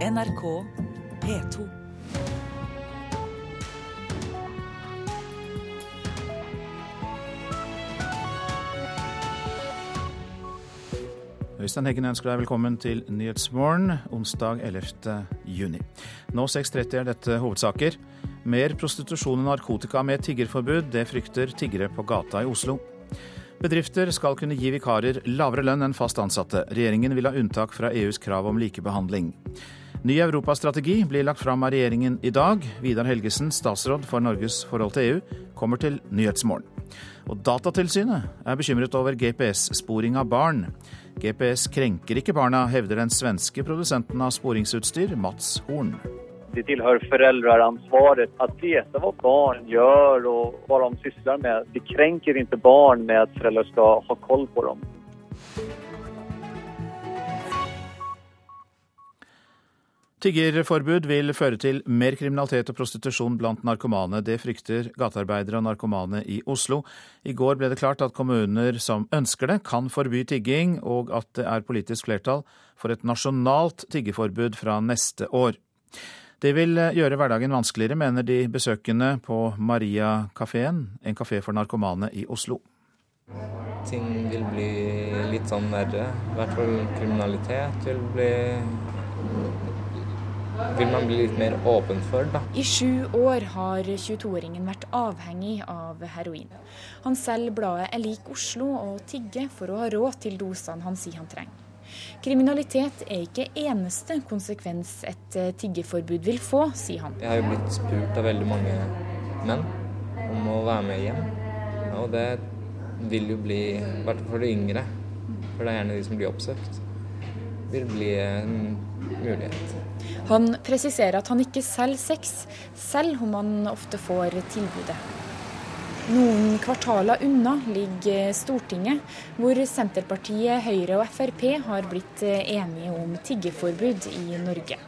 NRK P2. Øystein Heggen ønsker deg velkommen til Nyhetsmorgen onsdag 11. juni. Nå 6.30 er dette hovedsaker. Mer prostitusjon og narkotika med tiggerforbud, det frykter tiggere på gata i Oslo. Bedrifter skal kunne gi vikarer lavere lønn enn fast ansatte. Regjeringen vil ha unntak fra EUs krav om likebehandling. Ny europastrategi blir lagt fram av regjeringen i dag. Vidar Helgesen, statsråd for Norges forhold til EU, kommer til Nyhetsmorgen. Og Datatilsynet er bekymret over GPS-sporing av barn. GPS krenker ikke barna, hevder den svenske produsenten av sporingsutstyr, Mats Horn. Det tilhører foreldreansvaret å vite hva barn gjør og hva de sysler med. Det krenker ikke barn med at foreldre skal ha koll på dem. Tiggerforbud vil føre til mer kriminalitet og prostitusjon blant narkomane. Det frykter gatearbeidere og narkomane i Oslo. I går ble det klart at kommuner som ønsker det, kan forby tigging, og at det er politisk flertall for et nasjonalt tiggeforbud fra neste år. Det vil gjøre hverdagen vanskeligere, mener de besøkende på Maria-kafeen, en kafé for narkomane i Oslo. Ting vil bli litt sånn verre. I hvert fall kriminalitet vil bli vil man bli litt mer åpen for. Da. I sju år har 22-åringen vært avhengig av heroin. Han selger bladet Er lik Oslo og tigger for å ha råd til dosene han sier han trenger. Kriminalitet er ikke eneste konsekvens et tiggeforbud vil få, sier han. Jeg har jo blitt spurt av veldig mange menn om å være med hjem. Og det vil jo bli, i hvert fall for de yngre, for det er gjerne de som blir oppsøkt, vil bli en mulighet. Han presiserer at han ikke selger sex, selv om han ofte får tilbudet. Noen kvartaler unna ligger Stortinget, hvor Senterpartiet, Høyre og Frp har blitt enige om tiggeforbud i Norge.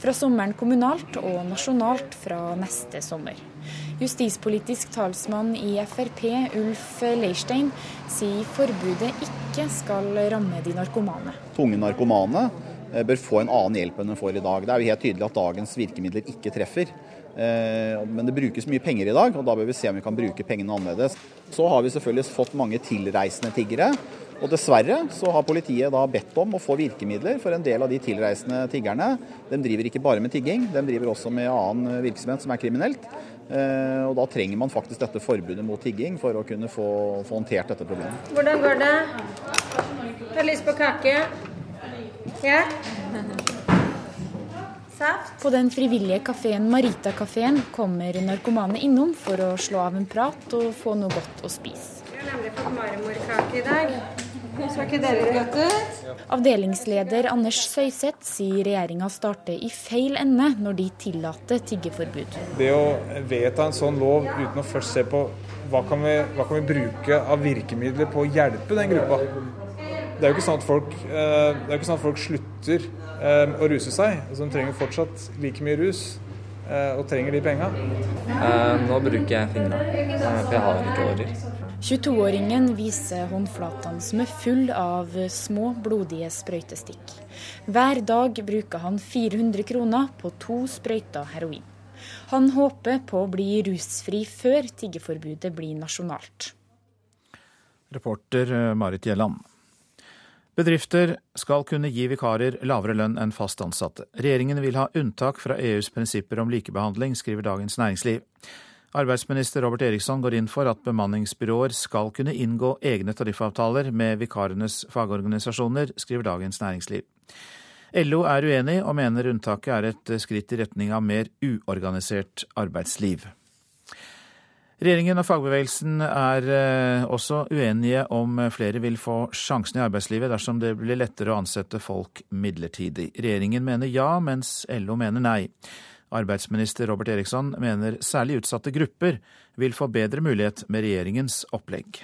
Fra sommeren kommunalt og nasjonalt fra neste sommer. Justispolitisk talsmann i Frp, Ulf Leirstein, sier forbudet ikke skal ramme de narkomane. Tunge narkomane bør få en annen hjelp enn de får i dag. Det er jo helt tydelig at dagens virkemidler ikke treffer. Men det brukes mye penger i dag, og da bør vi se om vi kan bruke pengene annerledes. Så har vi selvfølgelig fått mange tilreisende tiggere. Og dessverre så har politiet da bedt om å få virkemidler for en del av de tilreisende tiggerne. De driver ikke bare med tigging, de driver også med annen virksomhet som er kriminelt. Og da trenger man faktisk dette forbudet mot tigging for å kunne få, få håndtert dette problemet. Hvordan går det? Har lyst på kake? Ja? Saft? På den frivillige kafeen Marita-kafeen kommer narkomane innom for å slå av en prat og få noe godt å spise. Vi har nemlig fått marmorkake i dag. Så ikke dere godt ut? Avdelingsleder Anders Søyseth sier regjeringa starter i feil ende når de tillater tiggeforbud. Det å vedta en sånn lov uten å først se på hva kan vi, hva kan vi bruke av virkemidler på å hjelpe den gruppa. Det er jo ikke sånn at folk, det er ikke sånn at folk slutter å ruse seg. Altså, de trenger fortsatt like mye rus og trenger de penga. Nå bruker jeg fingrene, for jeg har ikke årer. 22-åringen viser håndflatene som er full av små, blodige sprøytestikk. Hver dag bruker han 400 kroner på to sprøyter heroin. Han håper på å bli rusfri før tiggeforbudet blir nasjonalt. Reporter Marit Gjelland. Bedrifter skal kunne gi vikarer lavere lønn enn fast ansatte. Regjeringen vil ha unntak fra EUs prinsipper om likebehandling, skriver Dagens Næringsliv. Arbeidsminister Robert Eriksson går inn for at bemanningsbyråer skal kunne inngå egne tariffavtaler med vikarenes fagorganisasjoner, skriver Dagens Næringsliv. LO er uenig og mener unntaket er et skritt i retning av mer uorganisert arbeidsliv. Regjeringen og fagbevegelsen er også uenige om flere vil få sjansen i arbeidslivet dersom det blir lettere å ansette folk midlertidig. Regjeringen mener ja, mens LO mener nei. Arbeidsminister Robert Eriksson mener særlig utsatte grupper vil få bedre mulighet med regjeringens opplegg.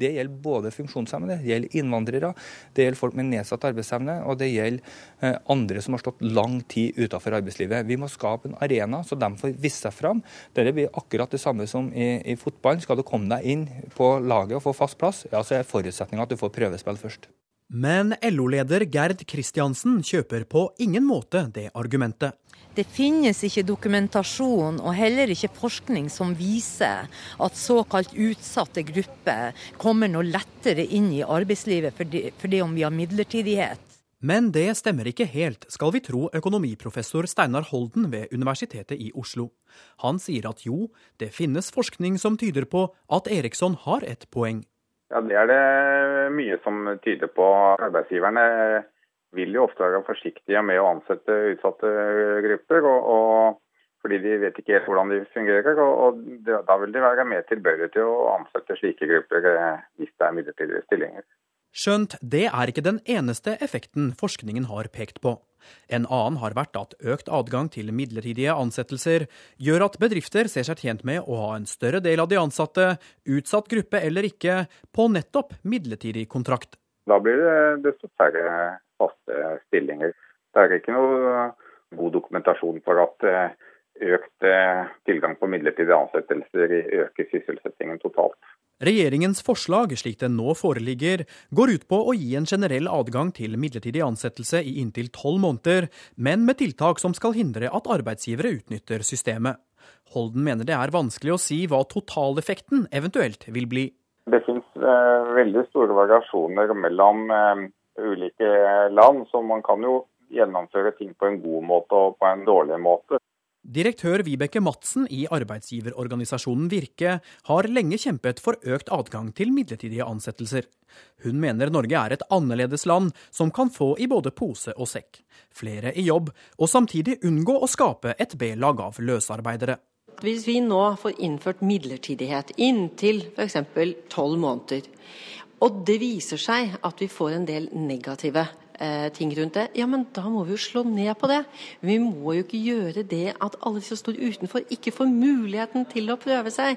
Det gjelder både funksjonshemmede, det gjelder innvandrere, det gjelder folk med nedsatt arbeidsevne, og det gjelder andre som har stått lang tid utenfor arbeidslivet. Vi må skape en arena så de får vist seg fram. Dette blir akkurat det samme som i, i fotballen. Skal du komme deg inn på laget og få fast plass, ja, så er forutsetninga at du får prøvespill først. Men LO-leder Gerd Kristiansen kjøper på ingen måte det argumentet. Det finnes ikke dokumentasjon og heller ikke forskning som viser at såkalt utsatte grupper kommer noe lettere inn i arbeidslivet fordi, fordi om vi har midlertidighet. Men det stemmer ikke helt, skal vi tro økonomiprofessor Steinar Holden ved Universitetet i Oslo. Han sier at jo, det finnes forskning som tyder på at Eriksson har et poeng. Ja, Det er det mye som tyder på. Arbeidsgiverne vil jo ofte være forsiktige med å ansette utsatte grupper. og, og fordi de vet ikke helt hvordan de fungerer. og, og Da vil de være mer tilbøyelige til å ansette slike grupper eh, hvis det er midlertidige stillinger. Skjønt det er ikke den eneste effekten forskningen har pekt på. En annen har vært at økt adgang til midlertidige ansettelser gjør at bedrifter ser seg tjent med å ha en større del av de ansatte, utsatt gruppe eller ikke, på nettopp midlertidig kontrakt. Da blir det desto færre faste stillinger. Det er ikke noe god dokumentasjon for at eh, økt eh, tilgang på midlertidige ansettelser øker sysselsettingen totalt. Regjeringens forslag, slik det nå foreligger, går ut på å gi en generell adgang til midlertidig ansettelse i inntil tolv måneder, men med tiltak som skal hindre at arbeidsgivere utnytter systemet. Holden mener det er vanskelig å si hva totaleffekten eventuelt vil bli. Det finnes eh, veldig store variasjoner mellom eh, ulike land, så man kan jo gjennomføre ting på en god måte og på en dårlig måte. Direktør Vibeke Madsen i arbeidsgiverorganisasjonen Virke har lenge kjempet for økt adgang til midlertidige ansettelser. Hun mener Norge er et annerledes land som kan få i både pose og sekk. Flere i jobb, og samtidig unngå å skape et B-lag av løsarbeidere. Hvis vi nå får innført midlertidighet inntil f.eks. tolv måneder, og det viser seg at vi får en del negative eh, ting rundt det, ja, men da må vi jo slå ned på det. Vi må jo ikke gjøre det at alle som står utenfor, ikke får muligheten til å prøve seg.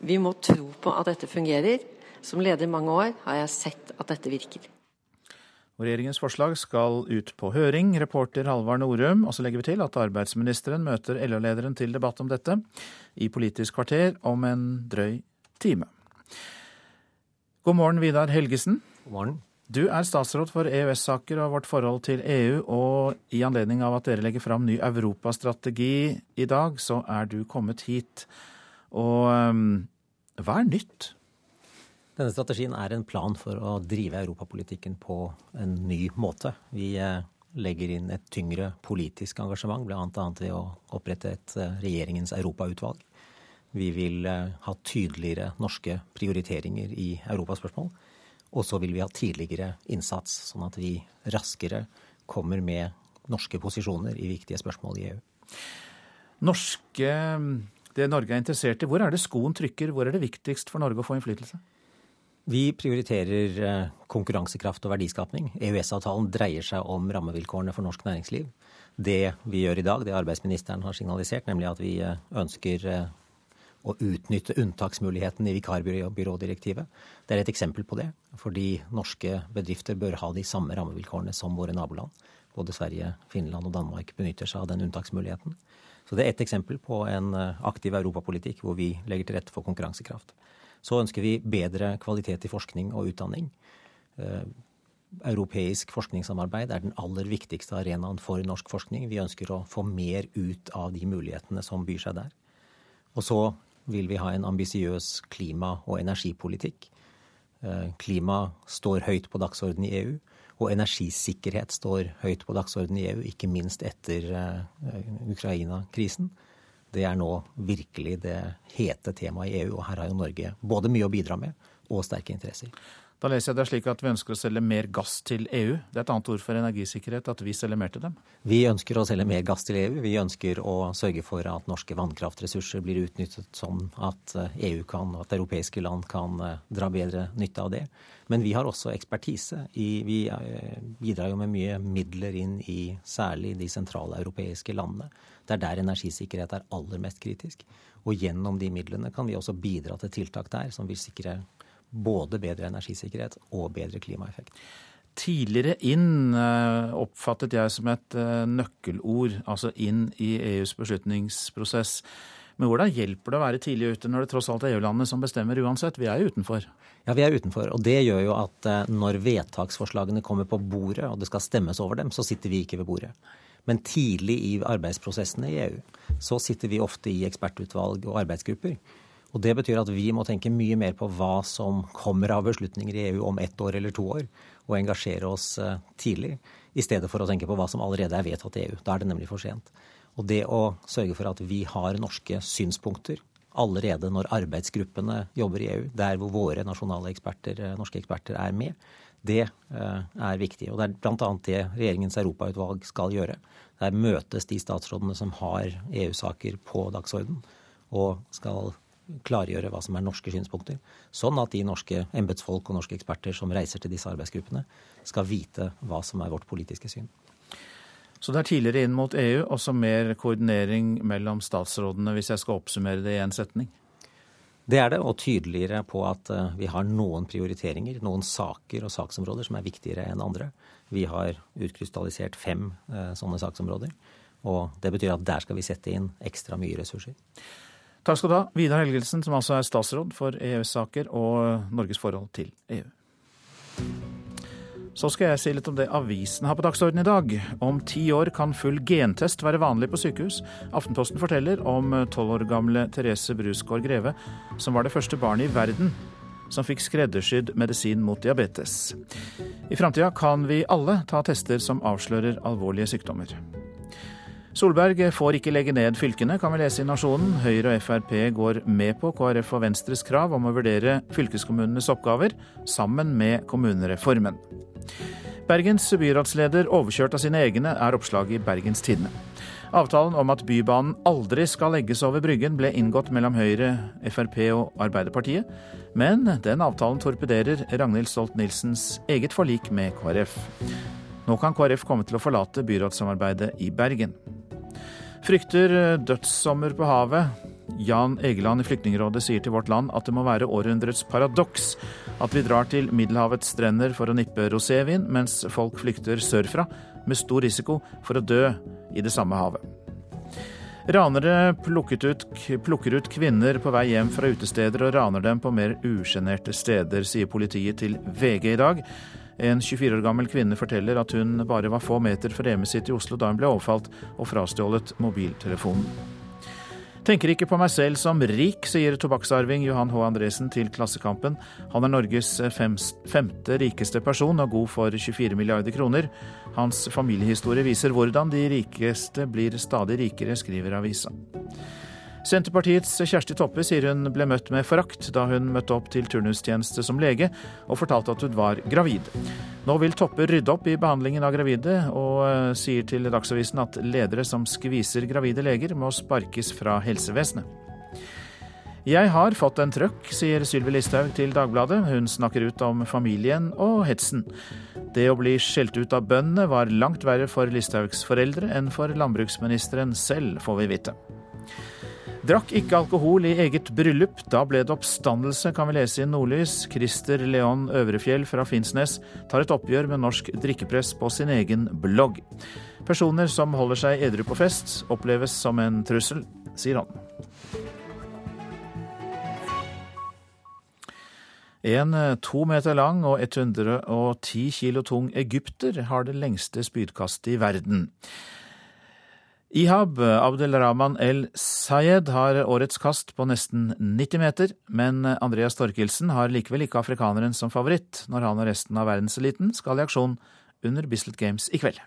Vi må tro på at dette fungerer. Som leder i mange år har jeg sett at dette virker. regjeringens forslag skal ut på høring. Reporter Halvard Norum. Og så legger vi til at arbeidsministeren møter LO-lederen til debatt om dette i Politisk kvarter om en drøy time. God morgen, Vidar Helgesen. God morgen. Du er statsråd for EØS-saker og vårt forhold til EU, og i anledning av at dere legger fram ny europastrategi i dag, så er du kommet hit. Og um, hva er nytt? Denne strategien er en plan for å drive europapolitikken på en ny måte. Vi eh, legger inn et tyngre politisk engasjement, bl.a. ved å opprette et eh, regjeringens europautvalg. Vi vil eh, ha tydeligere norske prioriteringer i europaspørsmål. Og så vil vi ha tidligere innsats, sånn at vi raskere kommer med norske posisjoner i viktige spørsmål i EU. Norske, det Norge er interessert i, hvor er det skoen trykker? Hvor er det viktigst for Norge å få innflytelse? Vi prioriterer eh, konkurransekraft og verdiskapning. EØS-avtalen dreier seg om rammevilkårene for norsk næringsliv. Det vi gjør i dag, det arbeidsministeren har signalisert, nemlig at vi eh, ønsker å utnytte unntaksmuligheten i vikarbyrådirektivet. Det er et eksempel på det, fordi norske bedrifter bør ha de samme rammevilkårene som våre naboland. Både Sverige, Finland og Danmark benytter seg av den unntaksmuligheten. Så det er ett eksempel på en eh, aktiv europapolitikk hvor vi legger til rette for konkurransekraft. Så ønsker vi bedre kvalitet i forskning og utdanning. Eh, europeisk forskningssamarbeid er den aller viktigste arenaen for norsk forskning. Vi ønsker å få mer ut av de mulighetene som byr seg der. Og så vil vi ha en ambisiøs klima- og energipolitikk. Eh, klima står høyt på dagsordenen i EU, og energisikkerhet står høyt på dagsordenen i EU, ikke minst etter eh, Ukraina-krisen. Det er nå virkelig det hete temaet i EU, og her har jo Norge både mye å bidra med og sterke interesser. Da leser jeg det slik at vi ønsker å selge mer gass til EU. Det er et annet ord for energisikkerhet, at vi selger mer til dem? Vi ønsker å selge mer gass til EU. Vi ønsker å sørge for at norske vannkraftressurser blir utnyttet sånn at EU kan, at europeiske land kan eh, dra bedre nytte av det. Men vi har også ekspertise. vi eh, bidrar jo med mye midler inn i særlig de sentrale europeiske landene. Det er der energisikkerhet er aller mest kritisk. Og gjennom de midlene kan vi også bidra til tiltak der som vil sikre både bedre energisikkerhet og bedre klimaeffekt. Tidligere inn eh, oppfattet jeg som et eh, nøkkelord, altså inn i EUs beslutningsprosess. Men hvordan hjelper det å være tidlig ute når det tross alt er EU-landene som bestemmer uansett? Vi er jo utenfor. Ja, vi er utenfor. Og det gjør jo at eh, når vedtaksforslagene kommer på bordet, og det skal stemmes over dem, så sitter vi ikke ved bordet. Men tidlig i arbeidsprosessene i EU så sitter vi ofte i ekspertutvalg og arbeidsgrupper. Og Det betyr at vi må tenke mye mer på hva som kommer av beslutninger i EU om ett år eller to år, og engasjere oss eh, tidlig, i stedet for å tenke på hva som allerede er vedtatt i EU. Da er det nemlig for sent. Og det å sørge for at vi har norske synspunkter allerede når arbeidsgruppene jobber i EU, der hvor våre nasjonale eksperter, eh, norske eksperter er med, det eh, er viktig. Og det er bl.a. det regjeringens europautvalg skal gjøre. Der møtes de statsrådene som har EU-saker på dagsorden, og skal klargjøre hva som er norske synspunkter. Sånn at de norske embetsfolk og norske eksperter som reiser til disse arbeidsgruppene, skal vite hva som er vårt politiske syn. Så det er tidligere inn mot EU, også mer koordinering mellom statsrådene, hvis jeg skal oppsummere det i én setning? Det er det, og tydeligere på at eh, vi har noen prioriteringer, noen saker og saksområder som er viktigere enn andre. Vi har utkrystallisert fem eh, sånne saksområder, og det betyr at der skal vi sette inn ekstra mye ressurser. Takk skal du ha, Vidar Helgelsen, som altså er statsråd for EØS-saker og Norges forhold til EU. Så skal jeg si litt om det avisen har på dagsordenen i dag. Om ti år kan full gentest være vanlig på sykehus. Aftenposten forteller om tolv år gamle Therese Brusgaard Greve, som var det første barnet i verden som fikk skreddersydd medisin mot diabetes. I framtida kan vi alle ta tester som avslører alvorlige sykdommer. Solberg får ikke legge ned fylkene, kan vi lese i Nasjonen. Høyre og Frp går med på KrF og Venstres krav om å vurdere fylkeskommunenes oppgaver sammen med kommunereformen. Bergens byrådsleder overkjørt av sine egne, er oppslaget i Bergens Tidende. Avtalen om at Bybanen aldri skal legges over Bryggen ble inngått mellom Høyre, Frp og Arbeiderpartiet, men den avtalen torpederer Ragnhild Stolt-Nielsens eget forlik med KrF. Nå kan KrF komme til å forlate byrådssamarbeidet i Bergen. Frykter dødssommer på havet. Jan Egeland i Flyktningrådet sier til Vårt Land at det må være århundrets paradoks at vi drar til Middelhavets strender for å nippe rosévin, mens folk flykter sørfra med stor risiko for å dø i det samme havet. Ranere ut, plukker ut kvinner på vei hjem fra utesteder og raner dem på mer usjenerte steder, sier politiet til VG i dag. En 24 år gammel kvinne forteller at hun bare var få meter fra hjemmet sitt i Oslo da hun ble overfalt og frastjålet mobiltelefonen. Tenker ikke på meg selv som rik, sier tobakksarving Johan H. Andresen til Klassekampen. Han er Norges femte rikeste person og god for 24 milliarder kroner. Hans familiehistorie viser hvordan de rikeste blir stadig rikere, skriver avisa. Senterpartiets Kjersti Toppe sier hun ble møtt med forakt da hun møtte opp til turnustjeneste som lege og fortalte at hun var gravid. Nå vil Toppe rydde opp i behandlingen av gravide, og eh, sier til Dagsavisen at ledere som skviser gravide leger, må sparkes fra helsevesenet. Jeg har fått en trøkk, sier Sylvi Listhaug til Dagbladet. Hun snakker ut om familien og hetsen. Det å bli skjelt ut av bøndene var langt verre for Listhaugs foreldre enn for landbruksministeren selv, får vi vite. Drakk ikke alkohol i eget bryllup. Da ble det oppstandelse, kan vi lese i Nordlys. Christer Leon Øvrefjell fra Finnsnes tar et oppgjør med norsk drikkepress på sin egen blogg. Personer som holder seg edru på fest, oppleves som en trussel, sier han. En to meter lang og 110 kilo tung egypter har det lengste spydkastet i verden. Ihab Abdelrahman El Sayed har årets kast på nesten 90 meter, men Andreas Torkelsen har likevel ikke afrikaneren som favoritt når han og resten av verdenseliten skal i aksjon under Bislett Games i kveld.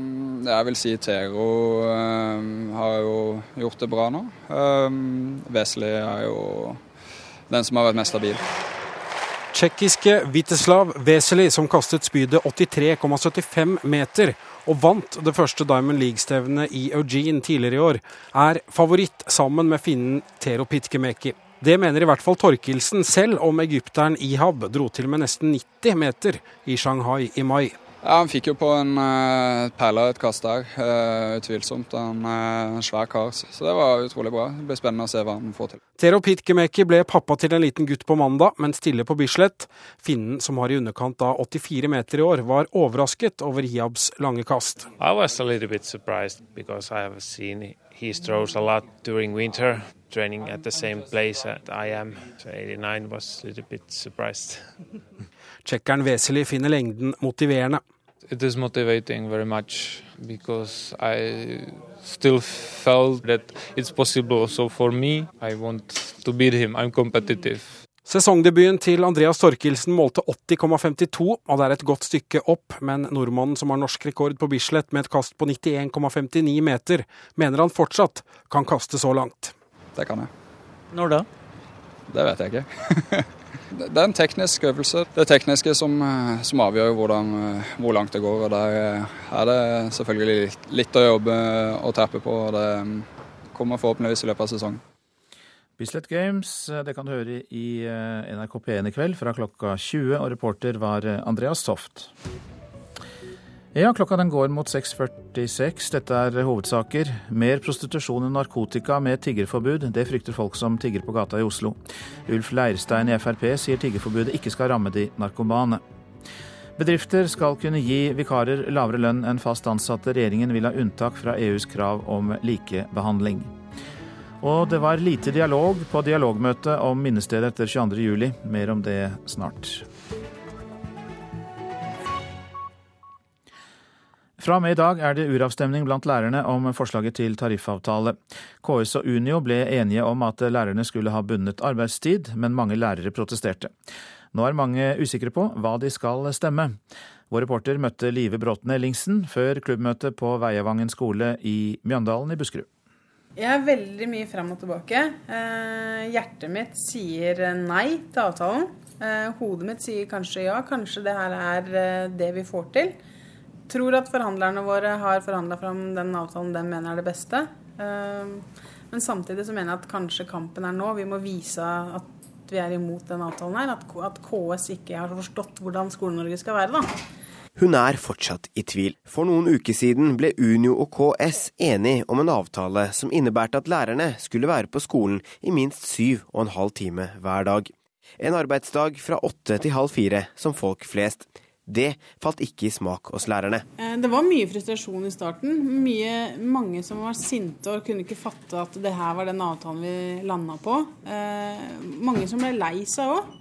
Mm, jeg vil si Tero øh, har jo gjort det bra nå. Um, Wesley er jo den som har vært mest stabil. Tsjekkiske Viteslav Wesley, som kastet spydet 83,75 meter, og vant det første Diamond League-stevnet i Eugene tidligere i år, er favoritt sammen med finnen Tero Pitkemeki. Det mener i hvert fall Torkelsen selv om egypteren Ihab dro til med nesten 90 meter i Shanghai i mai. Ja, Han fikk jo på en uh, perle et kast der, uh, utvilsomt. En uh, svær kar. Så det var utrolig bra. Det blir spennende å se hva han får til. Tero Pitkemäki ble pappa til en liten gutt på mandag, men stille på Bislett. Finnen, som har i underkant av 84 meter i år, var overrasket over Hiabs lange kast. I was a little bit surprised because I have seen he throws a lot during winter, training at the same place that I am. So 89 was a little bit surprised. Tsjekkeren Wesely finner lengden motiverende. It is motivating very much because I still felt that it's possible also for me. I want to beat him. I'm competitive. Sesongdebuten til Andreas Torkelsen målte 80,52, og det er et godt stykke opp, men nordmannen som har norsk rekord på Bislett med et kast på 91,59 meter, mener han fortsatt kan kaste så langt. Det kan jeg. Når da? Det vet jeg ikke. Det er en teknisk øvelse. Det tekniske som, eh, som avgjør hvordan, eh, hvor langt det går. og Der eh, er det selvfølgelig litt å jobbe og terpe på. og Det mm, kommer forhåpentligvis i løpet av sesongen. Bislett Games det kan du høre i NRK P1 i kveld fra klokka 20, og reporter var Andreas Toft. Ja, klokka den går mot 6.46. Dette er hovedsaker. Mer prostitusjon enn narkotika med tiggerforbud. Det frykter folk som tigger på gata i Oslo. Ulf Leirstein i Frp sier tiggerforbudet ikke skal ramme de narkomane. Bedrifter skal kunne gi vikarer lavere lønn enn fast ansatte. Regjeringen vil ha unntak fra EUs krav om likebehandling. Og det var lite dialog på dialogmøtet om minnestedet etter 22.07. Mer om det snart. Fra og med i dag er det uravstemning blant lærerne om forslaget til tariffavtale. KS og Unio ble enige om at lærerne skulle ha bundet arbeidstid, men mange lærere protesterte. Nå er mange usikre på hva de skal stemme. Vår reporter møtte Live Bråten Ellingsen før klubbmøtet på Veiavangen skole i Mjøndalen i Buskerud. Jeg er veldig mye fram og tilbake. Eh, hjertet mitt sier nei til avtalen. Eh, hodet mitt sier kanskje ja, kanskje det her er eh, det vi får til tror at forhandlerne våre har forhandla fram den avtalen de mener er det beste. Ehm, men samtidig så mener jeg at kanskje kampen er nå. Vi må vise at vi er imot den avtalen her. At, KS ikke har forstått hvordan Skole-Norge skal være, da. Hun er fortsatt i tvil. For noen uker siden ble Unio og KS enige om en avtale som innebærte at lærerne skulle være på skolen i minst syv og en halv time hver dag. En arbeidsdag fra åtte til halv fire, som folk flest. Det falt ikke i smak hos lærerne. Eh, det var mye frustrasjon i starten. Mye, mange som var sinte og kunne ikke fatte at det her var den avtalen vi landa på. Eh, mange som ble lei seg òg.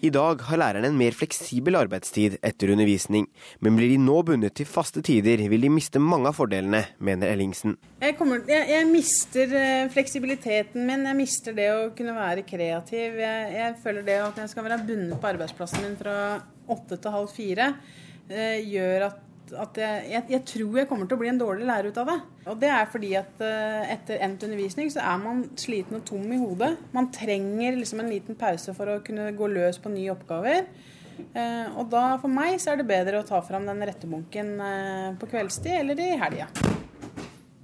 I dag har lærerne en mer fleksibel arbeidstid etter undervisning, men blir de nå bundet til faste tider, vil de miste mange av fordelene, mener Ellingsen. Jeg, kommer, jeg, jeg mister eh, fleksibiliteten min, jeg mister det å kunne være kreativ. Jeg, jeg føler det at jeg skal være bundet på arbeidsplassen min fra åtte til halv fire, eh, gjør at, at jeg, jeg, jeg, tror jeg kommer til å bli en dårlig lærer ut av det. Og det er fordi at eh, etter endt undervisning så er man sliten og tom i hodet. Man trenger liksom en liten pause for å kunne gå løs på nye oppgaver. Eh, og da for meg så er det bedre å ta fram den rettebunken på kveldstid eller i helga.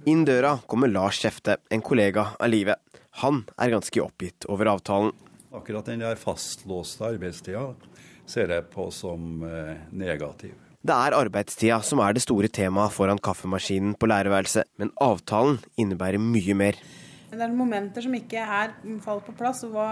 Inn døra kommer Lars Kjefte, en kollega av livet. Han er ganske oppgitt over avtalen. Akkurat den der fastlåste arbeidstida ser jeg på som eh, negativ. Det er arbeidstida som er det store temaet foran kaffemaskinen på lærerværelset, men avtalen innebærer mye mer. Det er momenter som ikke er falt på plass. og hva,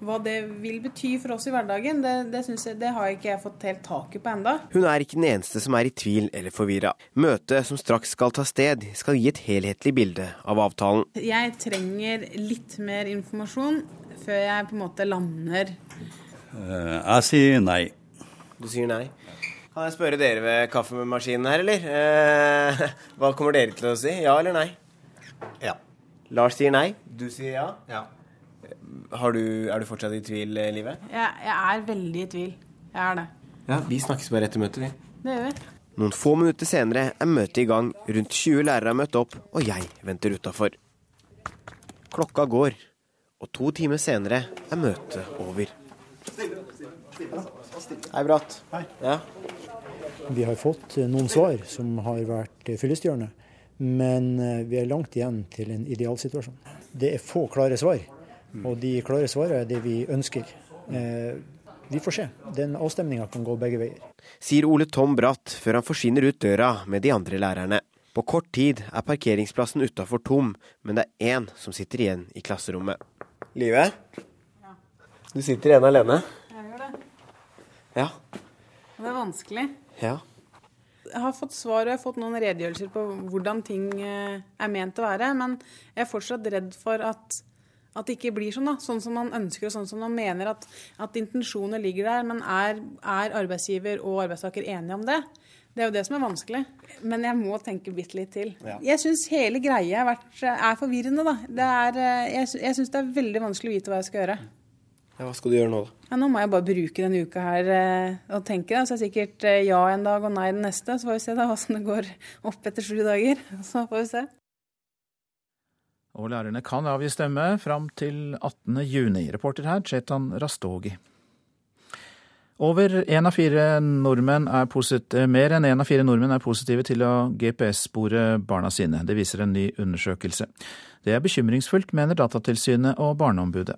hva det vil bety for oss i hverdagen, det, det, jeg, det har ikke jeg fått helt taket på enda. Hun er ikke den eneste som er i tvil eller forvirra. Møtet som straks skal ta sted, skal gi et helhetlig bilde av avtalen. Jeg trenger litt mer informasjon før jeg på en måte lander jeg sier nei. Du sier nei? Kan jeg spørre dere ved kaffemaskinen her, eller? Eh, hva kommer dere til å si? Ja eller nei? Ja. Lars sier nei. Du sier ja? Ja. Du, er du fortsatt i tvil, eh, Live? Jeg, jeg er veldig i tvil. Jeg er det. Ja, Vi snakkes bare etter møtet, vi. Det gjør vi. Noen få minutter senere er møtet i gang. Rundt 20 lærere har møtt opp, og jeg venter utafor. Klokka går, og to timer senere er møtet over. Hei, Bratt. Hei. Ja. Vi har fått eh, noen svar som har vært eh, fyllestgjørende, men eh, vi er langt igjen til en idealsituasjon. Det er få klare svar, og de klare svarene er det vi ønsker. vi får se. Den avstemninga kan gå begge veier. Sier Ole Tom Bratt før han forsvinner ut døra med de andre lærerne. På kort tid er parkeringsplassen utafor tom, men det er én som sitter igjen i klasserommet. Du sitter igjen alene? Jeg gjør det. Ja. Det er vanskelig. Ja. Jeg har fått svar og jeg har fått noen redegjørelser på hvordan ting eh, er ment å være, men jeg er fortsatt redd for at, at det ikke blir sånn, da. Sånn som man ønsker og sånn som man mener at, at intensjoner ligger der. Men er, er arbeidsgiver og arbeidstaker enige om det? Det er jo det som er vanskelig. Men jeg må tenke bitte litt til. Ja. Jeg syns hele greia er forvirrende, da. Det er, eh, jeg jeg syns det er veldig vanskelig å vite hva jeg skal gjøre. Ja. Hva skal du gjøre nå, da? Ja, nå må jeg bare bruke denne uka her eh, og tenke. Da. Så er det sikkert eh, ja en dag og nei den neste. Så får vi se da hvordan det går opp etter sju dager. Så får vi se. Og lærerne kan avgi stemme fram til 18. juni. Reporter her, Chetan Rastogi. Over en av fire nordmenn er posit- eh, mer enn én av fire nordmenn er positive til å GPS-spore barna sine. Det viser en ny undersøkelse. Det er bekymringsfullt, mener Datatilsynet og Barneombudet.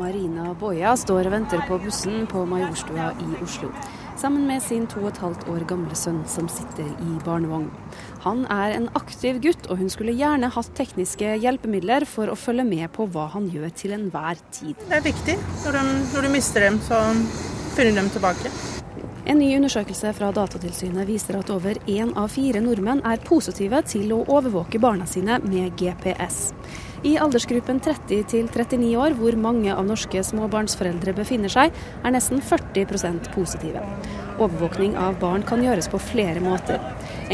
Marina Boja står og venter på bussen på Majorstua i Oslo, sammen med sin to og et halvt år gamle sønn som sitter i barnevogn. Han er en aktiv gutt, og hun skulle gjerne hatt tekniske hjelpemidler for å følge med på hva han gjør til enhver tid. Det er viktig. Når, du, når du mister dem, så finner du dem tilbake. En ny undersøkelse fra Datatilsynet viser at over én av fire nordmenn er positive til å overvåke barna sine med GPS. I aldersgruppen 30 til 39 år, hvor mange av norske småbarnsforeldre befinner seg, er nesten 40% positive. Overvåkning av barn kan gjøres på flere måter.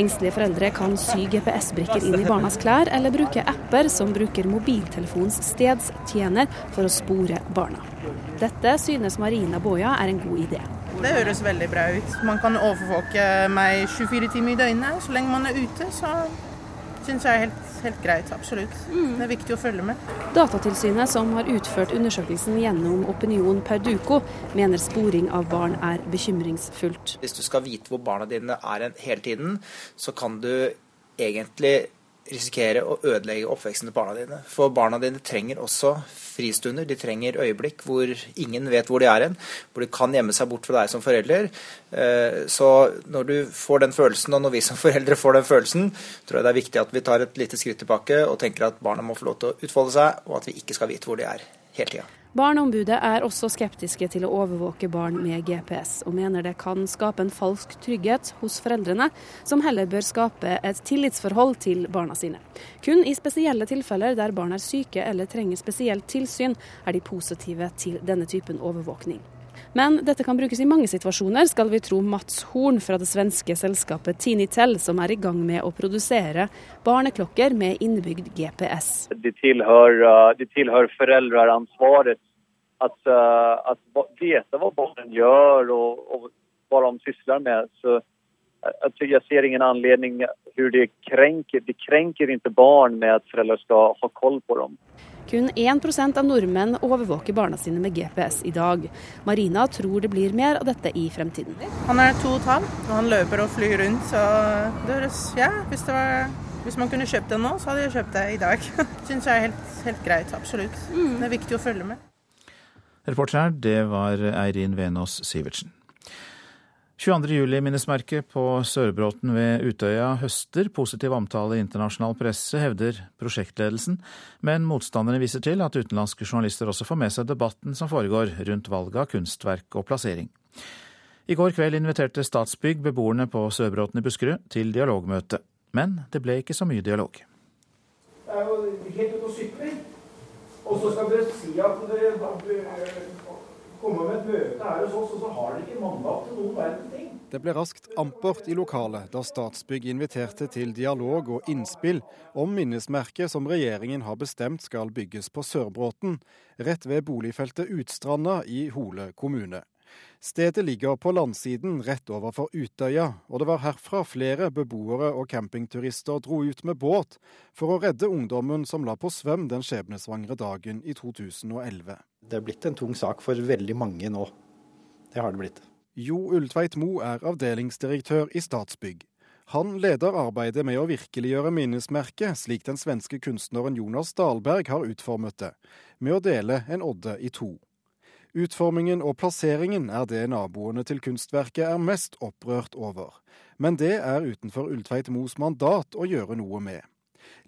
Engstelige foreldre kan sy GPS-brikker inn i barnas klær, eller bruke apper som bruker mobiltelefons stedstjener for å spore barna. Dette synes Marina Boja er en god idé. Det høres veldig bra ut. Man kan overvåke meg 24 timer i døgnet. Så lenge man er ute, så syns jeg er helt, helt greit. Absolutt. Det er viktig å følge med. Datatilsynet, som har utført undersøkelsen gjennom Opinion Perduco, mener sporing av barn er bekymringsfullt. Hvis du skal vite hvor barna dine er hele tiden, så kan du egentlig risikere å ødelegge oppveksten til barna dine. For barna dine trenger også fristunder. De trenger øyeblikk hvor ingen vet hvor de er hen. Hvor de kan gjemme seg bort fra deg som forelder. Eh, Så når du får den følelsen, og når vi som foreldre får den følelsen, tror jeg det er viktig at vi tar et lite skritt tilbake og tenker at barna må få lov til å utfolde seg, og at vi ikke skal vite hvor de er hele tida. Barneombudet er også skeptiske til å overvåke barn med GPS, og mener det kan skape en falsk trygghet hos foreldrene, som heller bør skape et tillitsforhold til barna sine. Kun i spesielle tilfeller der barn er syke eller trenger spesielt tilsyn, er de positive til denne typen overvåkning. Men dette kan brukes i mange situasjoner, skal vi tro Mats Horn fra det svenske selskapet Tinitel, som er i gang med å produsere barneklokker med innebygd GPS. Det tilhører, eh, det tillhör föräldraransvaret att, eh, att veta vad barnen gör och vad de sysslar med. Så eh, jag, jag ser ingen anledning hur det kränker. Det kränker inte barn med att föräldrar ska ha koll på dem. Kun 1% av nordmenn overvåker barna sine med GPS i dag. Marina tror det blir mer av dette i fremtiden. Han er to og et halvt, og han løper og flyr rundt, så det høres Ja, hvis, det var, hvis man kunne kjøpt det nå, så hadde jeg kjøpt det i dag. Syns jeg er helt, helt greit. Absolutt. Det er viktig å følge med. Reporter her, det var Eirin Venås Sivertsen. 22. juli-minnesmerket på Sørbråten ved Utøya høster positiv omtale i internasjonal presse, hevder prosjektledelsen, men motstanderne viser til at utenlandske journalister også får med seg debatten som foregår rundt valget av kunstverk og plassering. I går kveld inviterte Statsbygg beboerne på Sørbråten i Buskerud til dialogmøte, men det ble ikke så mye dialog. Det er jo helt ute og sykler. Og så skal dere si at dere kommer med et møte her hos oss, og så har dere ikke mandat til noen verdens ting. Det ble raskt ampert i lokalet da Statsbygg inviterte til dialog og innspill om minnesmerket som regjeringen har bestemt skal bygges på Sørbråten, rett ved boligfeltet Utstranda i Hole kommune. Stedet ligger på landsiden rett overfor Utøya, og det var herfra flere beboere og campingturister dro ut med båt for å redde ungdommen som la på svøm den skjebnesvangre dagen i 2011. Det er blitt en tung sak for veldig mange nå. Det har det blitt. Jo Ulltveit Mo er avdelingsdirektør i Statsbygg. Han leder arbeidet med å virkeliggjøre minnesmerket, slik den svenske kunstneren Jonas Dahlberg har utformet det, med å dele en odde i to. Utformingen og plasseringen er det naboene til kunstverket er mest opprørt over. Men det er utenfor Ulltveit Mos mandat å gjøre noe med.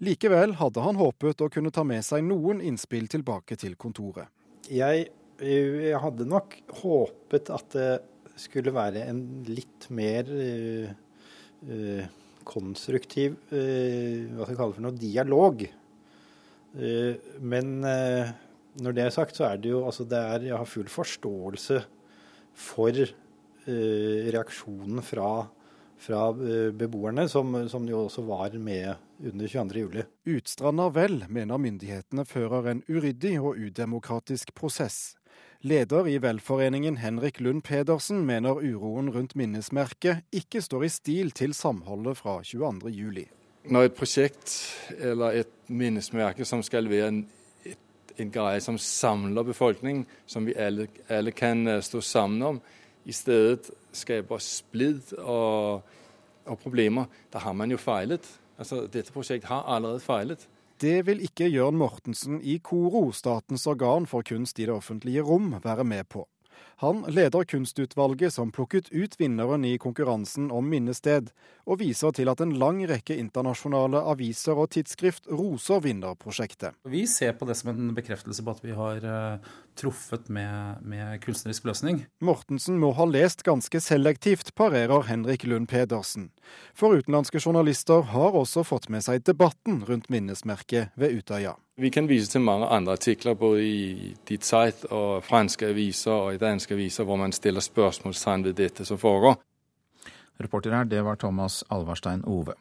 Likevel hadde han håpet å kunne ta med seg noen innspill tilbake til kontoret. Jeg, jeg hadde nok håpet at det skulle være en litt mer uh, uh, konstruktiv uh, hva skal jeg kalle for noe, dialog. men når det er sagt, så er det jo altså det er, Jeg har full forståelse for reaksjonen fra fra beboerne, som, som jo også var med under 22.07. Utstranda vel mener myndighetene fører en uryddig og udemokratisk prosess. Leder i velforeningen Henrik Lund Pedersen mener uroen rundt minnesmerket ikke står i stil til samholdet fra 22.07. Når et prosjekt eller et minnesmerke som skal være en, en greie som samler befolkningen, som vi alle, alle kan eh, stå sammen om, i stedet skaper splid og, og, problemer, da har man jo feilet. Altså, dette prosjektet har allerede feilet. Det vil ikke Jørn Mortensen i KORO, statens organ for kunst i det offentlige rom, være med på. Han leder kunstutvalget som plukket ut vinneren i konkurransen om minnested, og viser til at en lang rekke internasjonale aviser og tidsskrift roser vinnerprosjektet. Vi ser på det som en bekreftelse på at vi har uh, truffet med, med, kunstnerisk løsning. Mortensen må ha lest ganske selektivt, parerer Henrik Lund Pedersen. For utenlandske journalister har også fått med seg debatten rundt minnesmerket ved Utøya. Vi kan vise til mange andre artikler, både i Die Zeit og franske aviser og i danske aviser, hvor man stiller spørsmålstegn ved dette som foregår. Reporter her, det var Thomas Alvarstein Ove.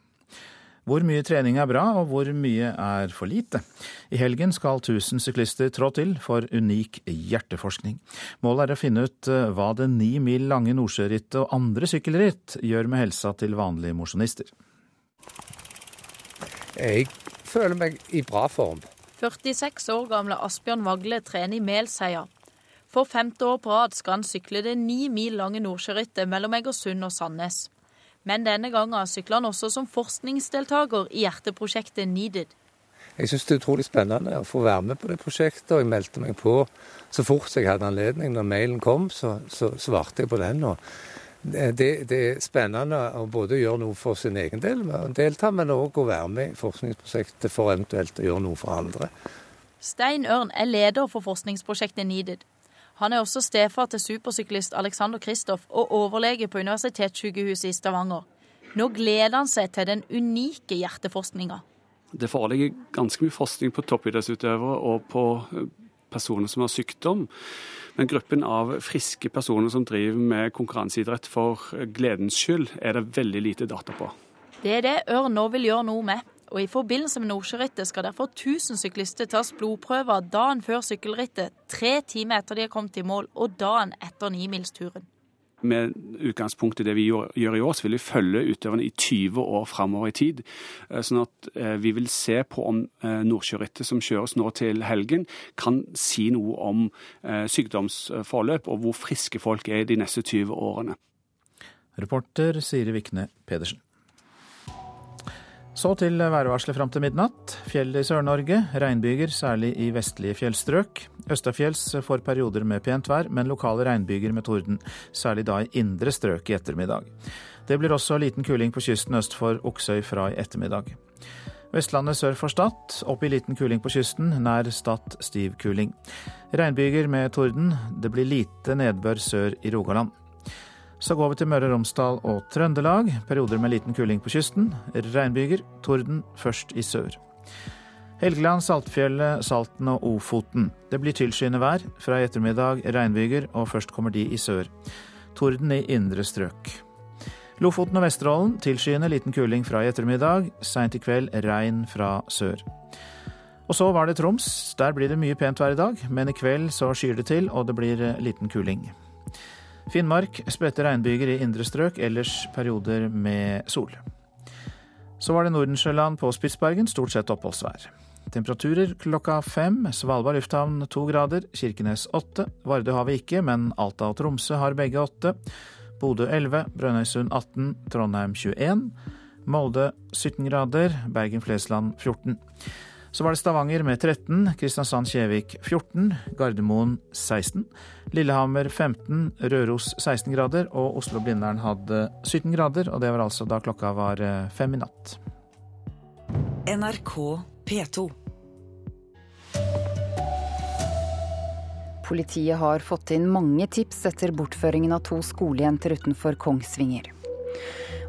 Hvor mye trening er bra, og hvor mye er for lite? I helgen skal 1000 syklister trå til for unik hjerteforskning. Målet er å finne ut eh, hva det ni mil lange Nordsjørittet og andre sykkelritt gjør med helsa til vanlige mosjonister. Jeg føler meg i bra form. 46 år gamle Asbjørn Vagle trener i Melsheia. For femte år på rad skal han sykle det ni mil lange Nordsjørittet mellom Egersund og Sandnes. Men denne gangen sykler han også som forskningsdeltaker i hjerteprosjektet NEEDED. Jeg syns det er utrolig spennende å få være med på det prosjektet, og jeg meldte meg på så fort jeg hadde anledning. Når mailen kom, så, så svarte jeg på den. og det, det, er spennende å både gjøre noe for sin egen del, med å delta, men òg å være med i forskningsprosjektet for eventuelt å gjøre noe for andre. Stein Ørn er leder for forskningsprosjektet NEEDED. Han er også stefar til supersyklist Alexander Kristoff og overlege på Universitetssykehuset i Stavanger. Nå gleder han seg til den unike hjerteforskninga. Det foreligger ganske mye forskning på toppidrettsutøvere og på eh, personer som har sykdom. Men gruppen av friske personer som driver med konkurranseidrett for gledens skyld, er det veldig lite data på. Det er det Ørn nå vil gjøre noe med. Og I forbindelse med Nordsjørittet skal derfor 1000 syklister tas blodprøver dagen før sykkelrittet, tre timer etter de har kommet i mål, og dagen etter nimilsturen med utgangspunkt i det vi gjør i år, så vil vi følge utøverne i 20 år framover i tid. Eh, sånn at eh, vi vil se på om eh, Nordsjørittet som kjøres nå til helgen, kan si noe om sykdomsforløp og hvor friske folk er de neste 20 årene. Reporter Siri Vikne Pedersen. Så til værvarselet fram til midnatt. Fjell i Sør-Norge. Regnbyger, særlig i vestlige fjellstrøk. Østafjells får perioder med pent vær, men lokale regnbyger med torden. Særlig da i indre strøk i ettermiddag. Det blir også liten kuling på kysten øst for Oksøy fra i ettermiddag. Vestlandet sør for Stad. Opp i liten kuling på kysten. Nær Stad stiv kuling. Regnbyger med torden. Det blir lite nedbør sør i Rogaland. Så går vi til Møre og Romsdal og Trøndelag. Perioder med liten kuling på kysten. Regnbyger. Torden først i sør. Helgeland, Saltfjellet, Salten og Ofoten. Det blir tilskyende vær. Fra i ettermiddag regnbyger, og først kommer de i sør. Torden i indre strøk. Lofoten og Vesterålen tilskyende, liten kuling fra i ettermiddag. Seint i kveld regn fra sør. Og så var det Troms. Der blir det mye pent vær i dag, men i kveld så skyr det til, og det blir liten kuling. Finnmark spredte regnbyger i indre strøk, ellers perioder med sol. Så var det Nordensjøland på Spitsbergen, stort sett oppholdsvær. Temperaturer klokka fem. Svalbard lufthavn to grader, Kirkenes åtte. Vardø har vi ikke, men Alta og Tromsø har begge åtte. Bodø 11, Brønnøysund 18, Trondheim 21. Molde 17 grader, Bergen-Flesland 14. Så var det Stavanger med 13, Kristiansand-Kjevik 14, Gardermoen 16, Lillehammer 15, Røros 16 grader og Oslo-Blindern hadde 17 grader. Og det var altså da klokka var eh, fem i natt. NRK P2. Politiet har fått inn mange tips etter bortføringen av to skolejenter utenfor Kongsvinger.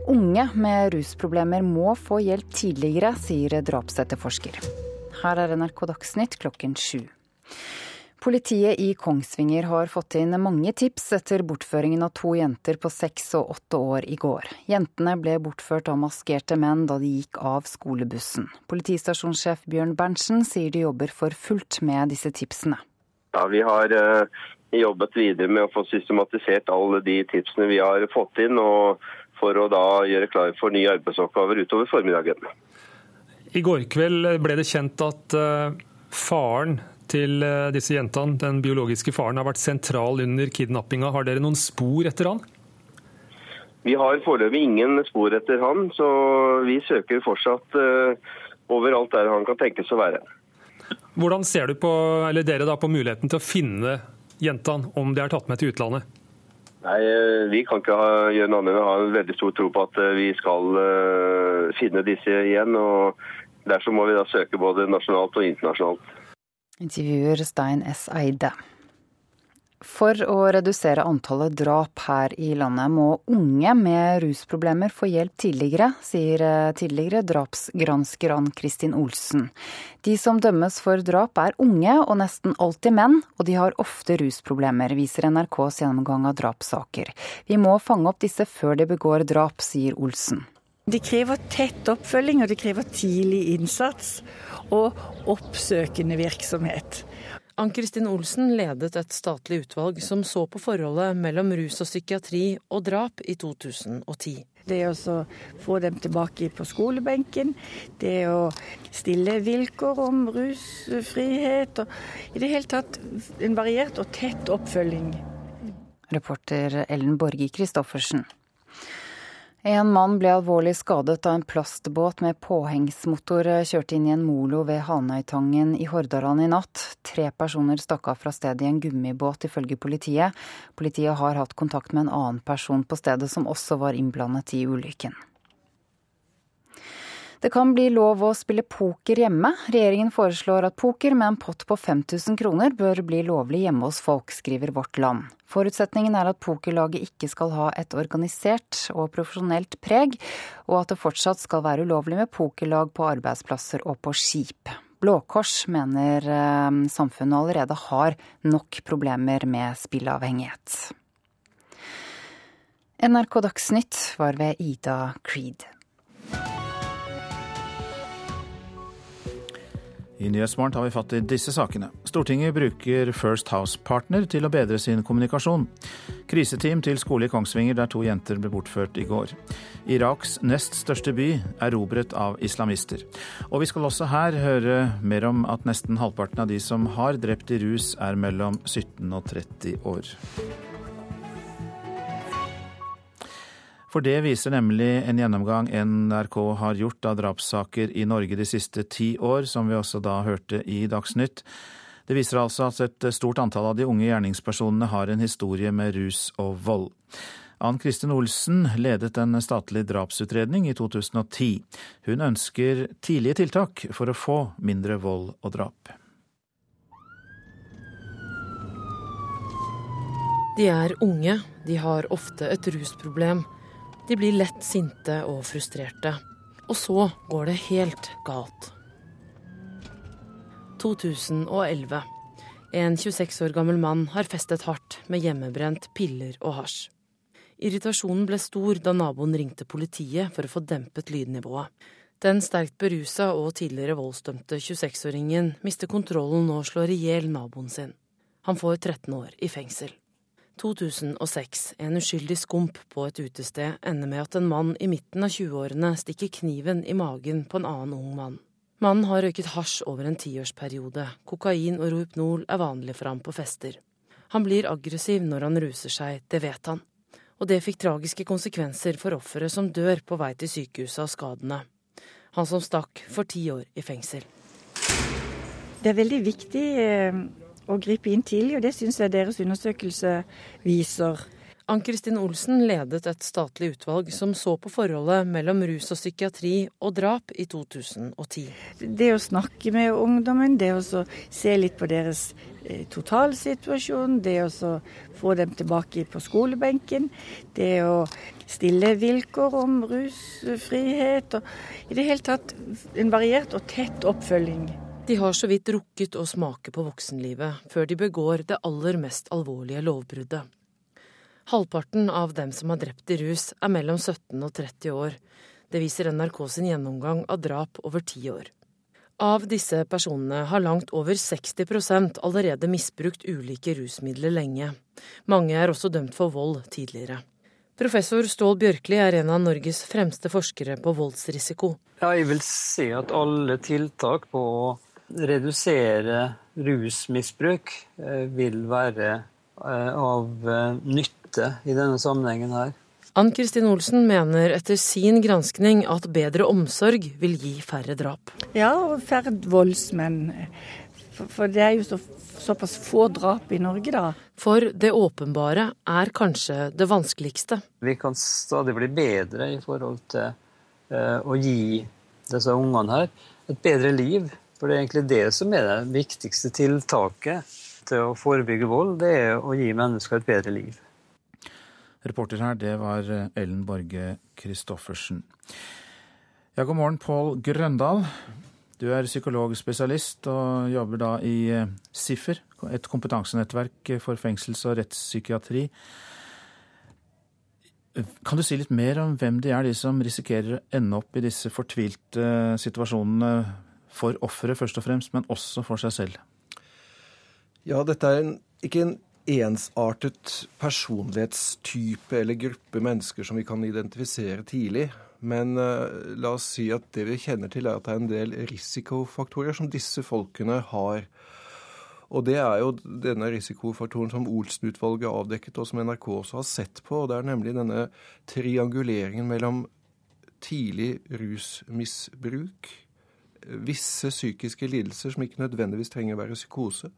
Unge med rusproblemer må få hjelp tidligere, sier drapsetterforsker. Her er NRK Dagsnytt klokken sju. Politiet i Kongsvinger har fått inn mange tips etter bortføringen av to jenter på seks og åtte år i går. Jentene ble bortført av maskerte menn da de gikk av skolebussen. Politistasjonssjef Bjørn Berntsen sier de jobber for fullt med disse tipsene. Ja, Vi har uh, jobbet videre med å få systematisert alle de tipsene vi har fått inn, og for å da gjøre klar for nye arbeidsoppgaver utover formiddagen. I går kveld ble det kjent at uh, faren til uh, disse jentene, den biologiske faren, har vært sentral under kidnappinga. Har dere noen spor etter han? Vi har foreløpig ingen spor etter han, så vi søker fortsatt uh, overalt der han kan tenkes å være. Hvordan ser du på, eller dere da, på muligheten til å finne jentene, om de er tatt med til utlandet? Nei, Vi kan ikke ha, gjøre noe annet enn å ha en veldig stor tro på at vi skal uh, finne disse igjen. og Derfor må vi da søke både nasjonalt og internasjonalt. Intervjuer Stein S. Eide. For å redusere antallet drap her i landet må unge med rusproblemer få hjelp tidligere, sier tidligere drapsgransker Ann Kristin Olsen. De som dømmes for drap er unge og nesten alltid menn, og de har ofte rusproblemer, viser NRKs gjennomgang av drapssaker. Vi må fange opp disse før de begår drap, sier Olsen. De krever tett oppfølging, og de krever tidlig innsats og oppsøkende virksomhet. Ann-Kristin Olsen ledet et statlig utvalg som så på forholdet mellom rus og psykiatri og drap i 2010. Det å få dem tilbake på skolebenken, det å stille vilkår om rusfrihet og i det hele tatt en variert og tett oppfølging. Reporter Ellen Borge Christoffersen. En mann ble alvorlig skadet da en plastbåt med påhengsmotor kjørte inn i en molo ved Hanøytangen i Hordaland i natt. Tre personer stakk av fra stedet i en gummibåt, ifølge politiet. Politiet har hatt kontakt med en annen person på stedet som også var innblandet i ulykken. Det kan bli lov å spille poker hjemme. Regjeringen foreslår at poker med en pott på 5000 kroner bør bli lovlig hjemme hos folk, skriver Vårt Land. Forutsetningen er at pokerlaget ikke skal ha et organisert og profesjonelt preg, og at det fortsatt skal være ulovlig med pokerlag på arbeidsplasser og på skip. Blå Kors mener eh, samfunnet allerede har nok problemer med spilleavhengighet. NRK Dagsnytt var ved Ida Creed. I Nyhetsmorgen tar vi fatt i disse sakene. Stortinget bruker First House-partner til å bedre sin kommunikasjon. Kriseteam til skole i Kongsvinger der to jenter ble bortført i går. Iraks nest største by erobret av islamister. Og vi skal også her høre mer om at nesten halvparten av de som har drept i rus, er mellom 17 og 30 år. For det viser nemlig en gjennomgang NRK har gjort av drapssaker i Norge de siste ti år, som vi også da hørte i Dagsnytt. Det viser altså at et stort antall av de unge gjerningspersonene har en historie med rus og vold. Ann Kristin Olsen ledet en statlig drapsutredning i 2010. Hun ønsker tidlige tiltak for å få mindre vold og drap. De er unge, de har ofte et rusproblem. De blir lett sinte og frustrerte. Og så går det helt galt. 2011. En 26 år gammel mann har festet hardt med hjemmebrent piller og hasj. Irritasjonen ble stor da naboen ringte politiet for å få dempet lydnivået. Den sterkt berusa og tidligere voldsdømte 26-åringen mister kontrollen og slår i hjel naboen sin. Han får 13 år i fengsel. 2006. En uskyldig skump på et utested ender med at en mann i midten av 20-årene stikker kniven i magen på en annen ung mann. Mannen har røyket hasj over en tiårsperiode. Kokain og rohypnol er vanlig for ham på fester. Han blir aggressiv når han ruser seg, det vet han. Og det fikk tragiske konsekvenser for offeret som dør på vei til sykehuset av skadene. Han som stakk, får ti år i fengsel. Det er veldig viktig eh, å gripe inn tidlig, og det syns jeg deres undersøkelse viser. Ann-Kristin Olsen ledet et statlig utvalg som så på forholdet mellom rus og psykiatri og drap i 2010. Det å snakke med ungdommen, det å se litt på deres eh, totalsituasjon, det å få dem tilbake på skolebenken, det å stille vilkår om rusfrihet, og i det hele tatt en variert og tett oppfølging. De har så vidt rukket å smake på voksenlivet før de begår det aller mest alvorlige lovbruddet. Halvparten av dem som har drept i rus, er mellom 17 og 30 år. Det viser NRK sin gjennomgang av drap over ti år. Av disse personene har langt over 60% allerede misbrukt ulike rusmidler lenge. Mange er også dømt for vold tidligere. Professor Stål Bjørkli er en av Norges fremste forskere på voldsrisiko. Ja, jeg vil si at alle tiltak på å redusere rusmisbruk eh, vil være eh, av eh, nytte i denne sammenhengen her. Ann Kristin Olsen mener etter sin granskning at bedre omsorg vil gi færre drap. Ja, og færre voldsmenn. For det er jo så, såpass få drap i Norge, da. For det åpenbare er kanskje det vanskeligste. Vi kan stadig bli bedre i forhold til uh, å gi disse ungene her et bedre liv. For det er egentlig det som er det viktigste tiltaket til å forebygge vold, det er å gi mennesker et bedre liv. Reporter her, det var Ellen Borge Christoffersen. Ja, god morgen, Pål Grøndal. Du er psykologspesialist og jobber da i eh, SIFER, et kompetansenettverk for fengsels- og rettspsykiatri. Kan du si litt mer om hvem de er, de som risikerer å ende opp i disse fortvilte situasjonene for offeret først og fremst, men også for seg selv? Ja, dette er en, ikke en ensartet personlighetstype eller gruppe mennesker som vi kan identifisere tidlig. Men uh, la oss si at det vi kjenner til, er at det er en del risikofaktorer som disse folkene har. Og det er jo denne risikofaktoren som Olsen-utvalget avdekket, og som NRK også har sett på. og Det er nemlig denne trianguleringen mellom tidlig rusmisbruk, visse psykiske lidelser som ikke nødvendigvis trenger å være psykose,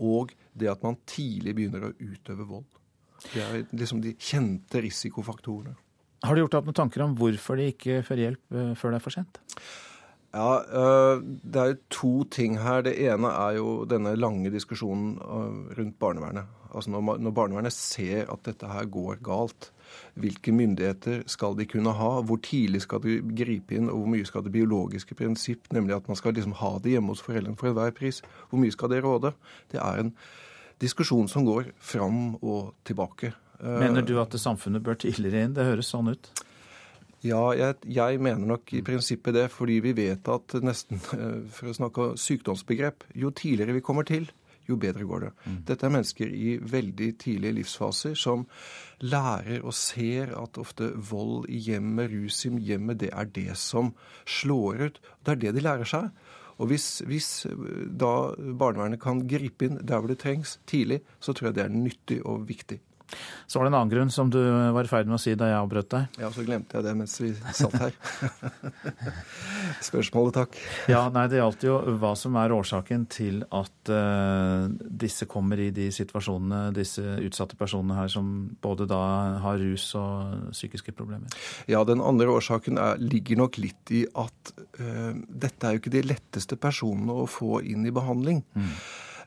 og det at man tidlig begynner å utøve vold. Det er liksom de kjente risikofaktorene. Har du gjort deg opp noen tanker om hvorfor de ikke får hjelp eh, før det er for sent? Ja, eh, Det er to ting her. Det ene er jo denne lange diskusjonen eh, rundt barnevernet. Altså Når barnevernet ser at dette her går galt, hvilke myndigheter skal de kunne ha? Hvor tidlig skal de gripe inn, og hvor mye skal det biologiske prinsipp, nemlig at man skal liksom ha det hjemme hos foreldrene for enhver pris, hvor mye skal det råde? Det er en diskusjon som går fram og tilbake. Mener du at samfunnet bør tidligere inn? Det høres sånn ut. Ja, jeg, jeg, mener nok i prinsippet det, fordi vi vet at nesten, for å snakke sykdomsbegrep, jo tidligere vi kommer til, jo bedre går det. Mm. Dette er mennesker i veldig tidlige livsfaser som lærer og ser at ofte vold i hjemmet, rus i hjemmet, det er det som slår ut. Det er det de lærer seg. Og hvis, hvis da barnevernet kan gripe inn der hvor det trengs, tidlig, så tror jeg det er nyttig og viktig. Så var det en annen grunn som du var i ferd med å si da jeg avbrøt deg. Ja, så glemte jeg det mens vi satt her. Spørsmålet, takk. Ja, nei, Det gjaldt jo hva som er årsaken til at uh, disse kommer i de situasjonene, disse utsatte personene her, som både da har rus og psykiske problemer. Ja, den andre årsaken er, ligger nok litt i at uh, dette er jo ikke de letteste personene å få inn i behandling. Mm.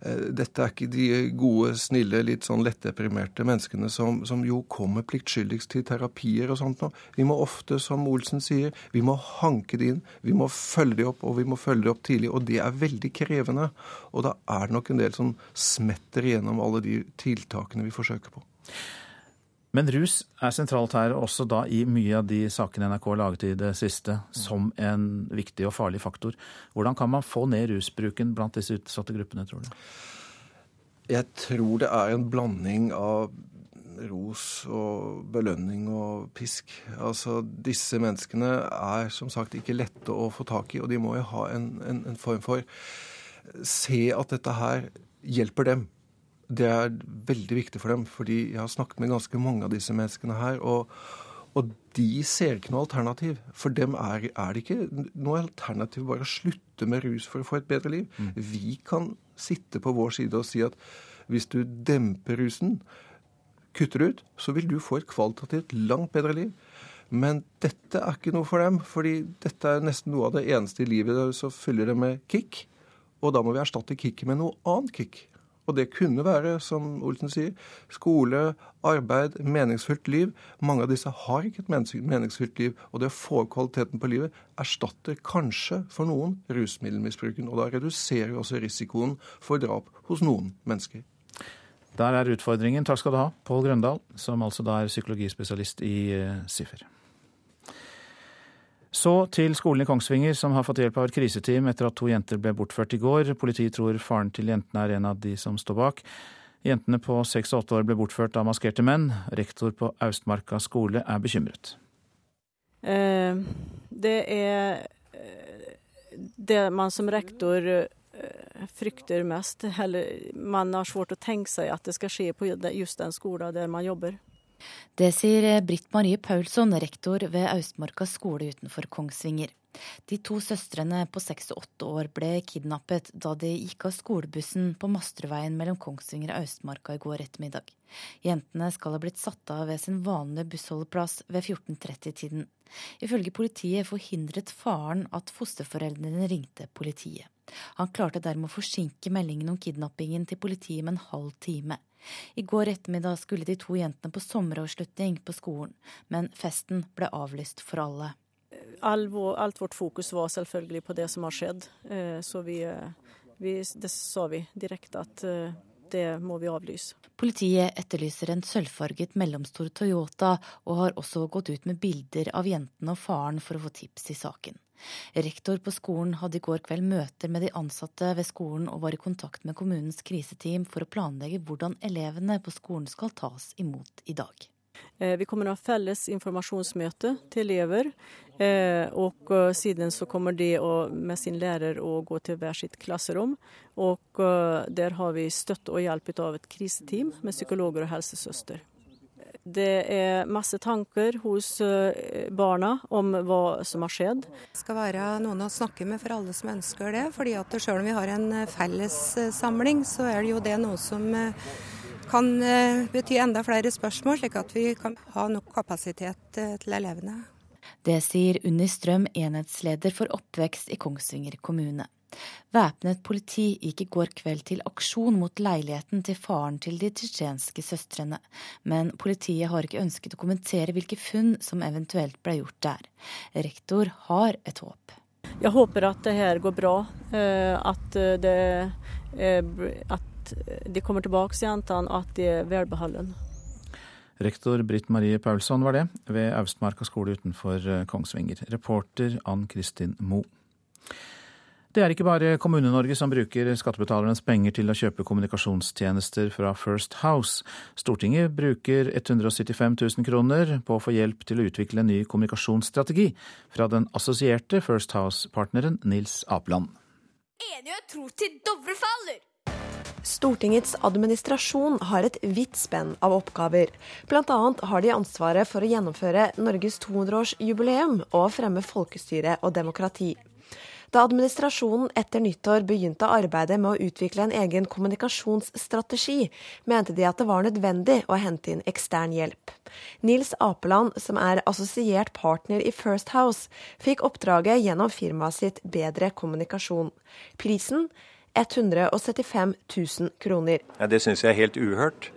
Eh, dette er ikke de gode, snille, litt sånn lettdeprimerte menneskene som, som, jo kommer pliktskyldigst til terapier og sånt. Vi må ofte, som Olsen sier, vi må hanke det inn. Vi må følge det opp, og vi må følge det opp tidlig. Og det er veldig krevende. Og da er det nok en del som smetter igjennom alle de tiltakene vi forsøker på. Men rus er sentralt her, også da i mye av de sakene NRK har laget i det siste, som en viktig og farlig faktor. Hvordan kan man få ned rusbruken blant disse utsatte gruppene, tror du? Jeg tror det er en blanding av ros og belønning og pisk. Altså, Disse menneskene er som sagt ikke lette å få tak i, og de må jo ha en, en, en form for Se at dette her hjelper dem det er veldig viktig for dem. Fordi jeg har snakket med ganske mange av disse menneskene her. Og, Og de ser ikke noe alternativ. For dem er, er det ikke noe alternativ bare å slutte med rus for å få et bedre liv. Mm. Vi kan sitte på vår side og si at hvis du demper rusen, kutter ut, så vil du få et kvalitativt langt bedre liv. Men dette er ikke noe for dem, fordi dette er nesten noe av det eneste i livet som fyller det med kick. Og da må vi erstatte kicket med noe annet kick. Og det kunne være, som Olsen sier, skole, arbeid, meningsfullt liv. Mange av disse har ikke et meningsfylt liv. Og det å få kvaliteten på livet erstatter kanskje for noen rusmiddelmisbruken. Og da reduserer vi også risikoen for drap hos noen mennesker. Der er utfordringen. Takk skal du ha, Pål Grøndal, som altså da er psykologispesialist i eh, SIFER. Så til skolen i Kongsvinger, som har fått hjelp av et kriseteam etter at to jenter ble bortført i går. Politiet tror faren til jentene er en av de som står bak. Jentene på seks og åtte år ble bortført av maskerte menn. Rektor på Austmarka skole er bekymret. Eh, det er eh, det man som rektor Eh, frykter mest. Eller man har svårt å tenke seg at det skal skje på just den skolen der man jobber. Det sier Britt Marie Paulsson, rektor ved Austmarka skole utenfor Kongsvinger. De to søstrene på seks og åtte år ble kidnappet da de gikk av skolebussen på Masterveien mellom Kongsvinger og Austmarka i går ettermiddag. Jentene skal ha blitt satt av ved sin vanlige bussholdeplass ved 14.30-tiden. Ifølge politiet forhindret faren at fosterforeldrene ringte politiet. Han klarte dermed å forsinke meldingen om kidnappingen til politiet med en halv time. I går ettermiddag skulle de to jentene på sommeravslutning på skolen, men festen ble avlyst for alle. All vår, alt vårt fokus var selvfølgelig på det som har skjedd, eh, så vi, eh, vi, det sa vi direkte at eh, det må vi avlyse. Politiet etterlyser en sølvfarget mellomstor Toyota, og har også gått ut med bilder av jentene og faren for å få tips i saken. Rektor på skolen hadde i går kveld møter med de ansatte ved skolen og var i kontakt med kommunens kriseteam for å planlegge hvordan elevene på skolen skal tas imot i dag. Eh, vi kommer å ha felles informasjonsmøte til elever. Eh, og eh, siden så kommer de med sin lærer å gå til hver sitt klasserom. Og der har vi støtte og hjelp av et kriseteam med psykologer og helsesøster. Det er masse tanker hos eh, barna om hva som har skjedd. Det skal være noen å snakke med for alle som ønsker det. fordi at Selv om vi har en eh, fellessamling, så er det jo det noe som eh, kan bety enda flere spørsmål, slik at vi kan ha nok kapasitet til elevene. Det sier Unni Strøm, enhetsleder for oppvekst i Kongsvinger kommune. Væpnet politi gikk i går kveld til aksjon mot leiligheten til faren til de tsjetsjenske søstrene, men politiet har ikke ønsket å kommentere hvilke funn som eventuelt ble gjort der. Rektor har et håp. Jeg håper at det her går bra, eh, at, det, at de kommer tilbake til jentene, og at de er velbeholden. Rektor Britt Marie Paulsson var det, ved Austmarka skole utenfor eh, Kongsvinger. Reporter Ann Kristin Moe. Det er ikke bare Kommune-Norge som bruker skattebetalernes penger til å kjøpe kommunikasjonstjenester fra First House. Stortinget bruker 175 000 kroner på å få hjelp til å utvikle en ny kommunikasjonsstrategi fra den assosierte First House-partneren Nils Apeland. Enighet tro til Dovre faller! Stortingets administrasjon har et vidt spenn av oppgaver. Bl.a. har de ansvaret for å gjennomføre Norges 200-årsjubileum og fremme folkestyre og demokrati. Da administrasjonen etter nyttår begynte arbeidet med å utvikle en egen kommunikasjonsstrategi, mente de at det var nødvendig å hente inn ekstern hjelp. Nils Apeland, som er assosiert partner i First House, fikk oppdraget gjennom firmaet sitt Bedre kommunikasjon. Prisen 175 000 kroner. Ja, det syns jeg er helt uhørt.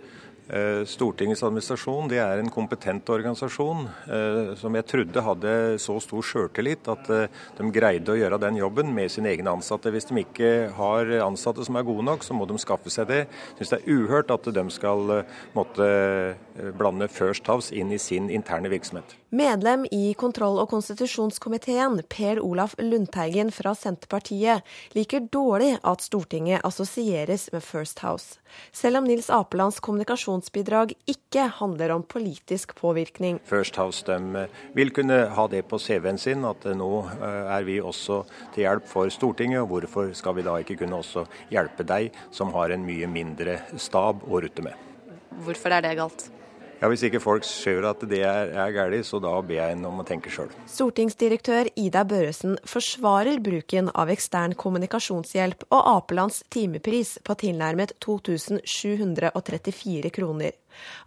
Eh, Stortingets administrasjon det er en kompetent organisasjon eh, som jeg trodde hadde så stor sjøltillit at eh, de greide å gjøre den jobben med sine egne ansatte. Hvis de ikke har ansatte som er gode nok, så må de skaffe seg det. Jeg syns det er uhørt at de skal måtte blande First House inn i sin interne virksomhet. Medlem i kontroll- og konstitusjonskomiteen, Per Olaf Lundteigen fra Senterpartiet, liker dårlig at Stortinget assosieres med First House, selv om Nils Apelands kommunikasjonsbidrag ikke handler om politisk påvirkning. First House de vil kunne ha det på CV-en sin, at nå eh, er vi også til hjelp for Stortinget. og Hvorfor skal vi da ikke kunne også hjelpe deg, som har en mye mindre stab å rutte med? Hvorfor er det galt? Ja, Hvis ikke folk ser at det er, er galt, så da ber jeg en om å tenke sjøl. Stortingsdirektør Ida Børresen forsvarer bruken av ekstern kommunikasjonshjelp og Apelands timepris på tilnærmet 2734 kroner.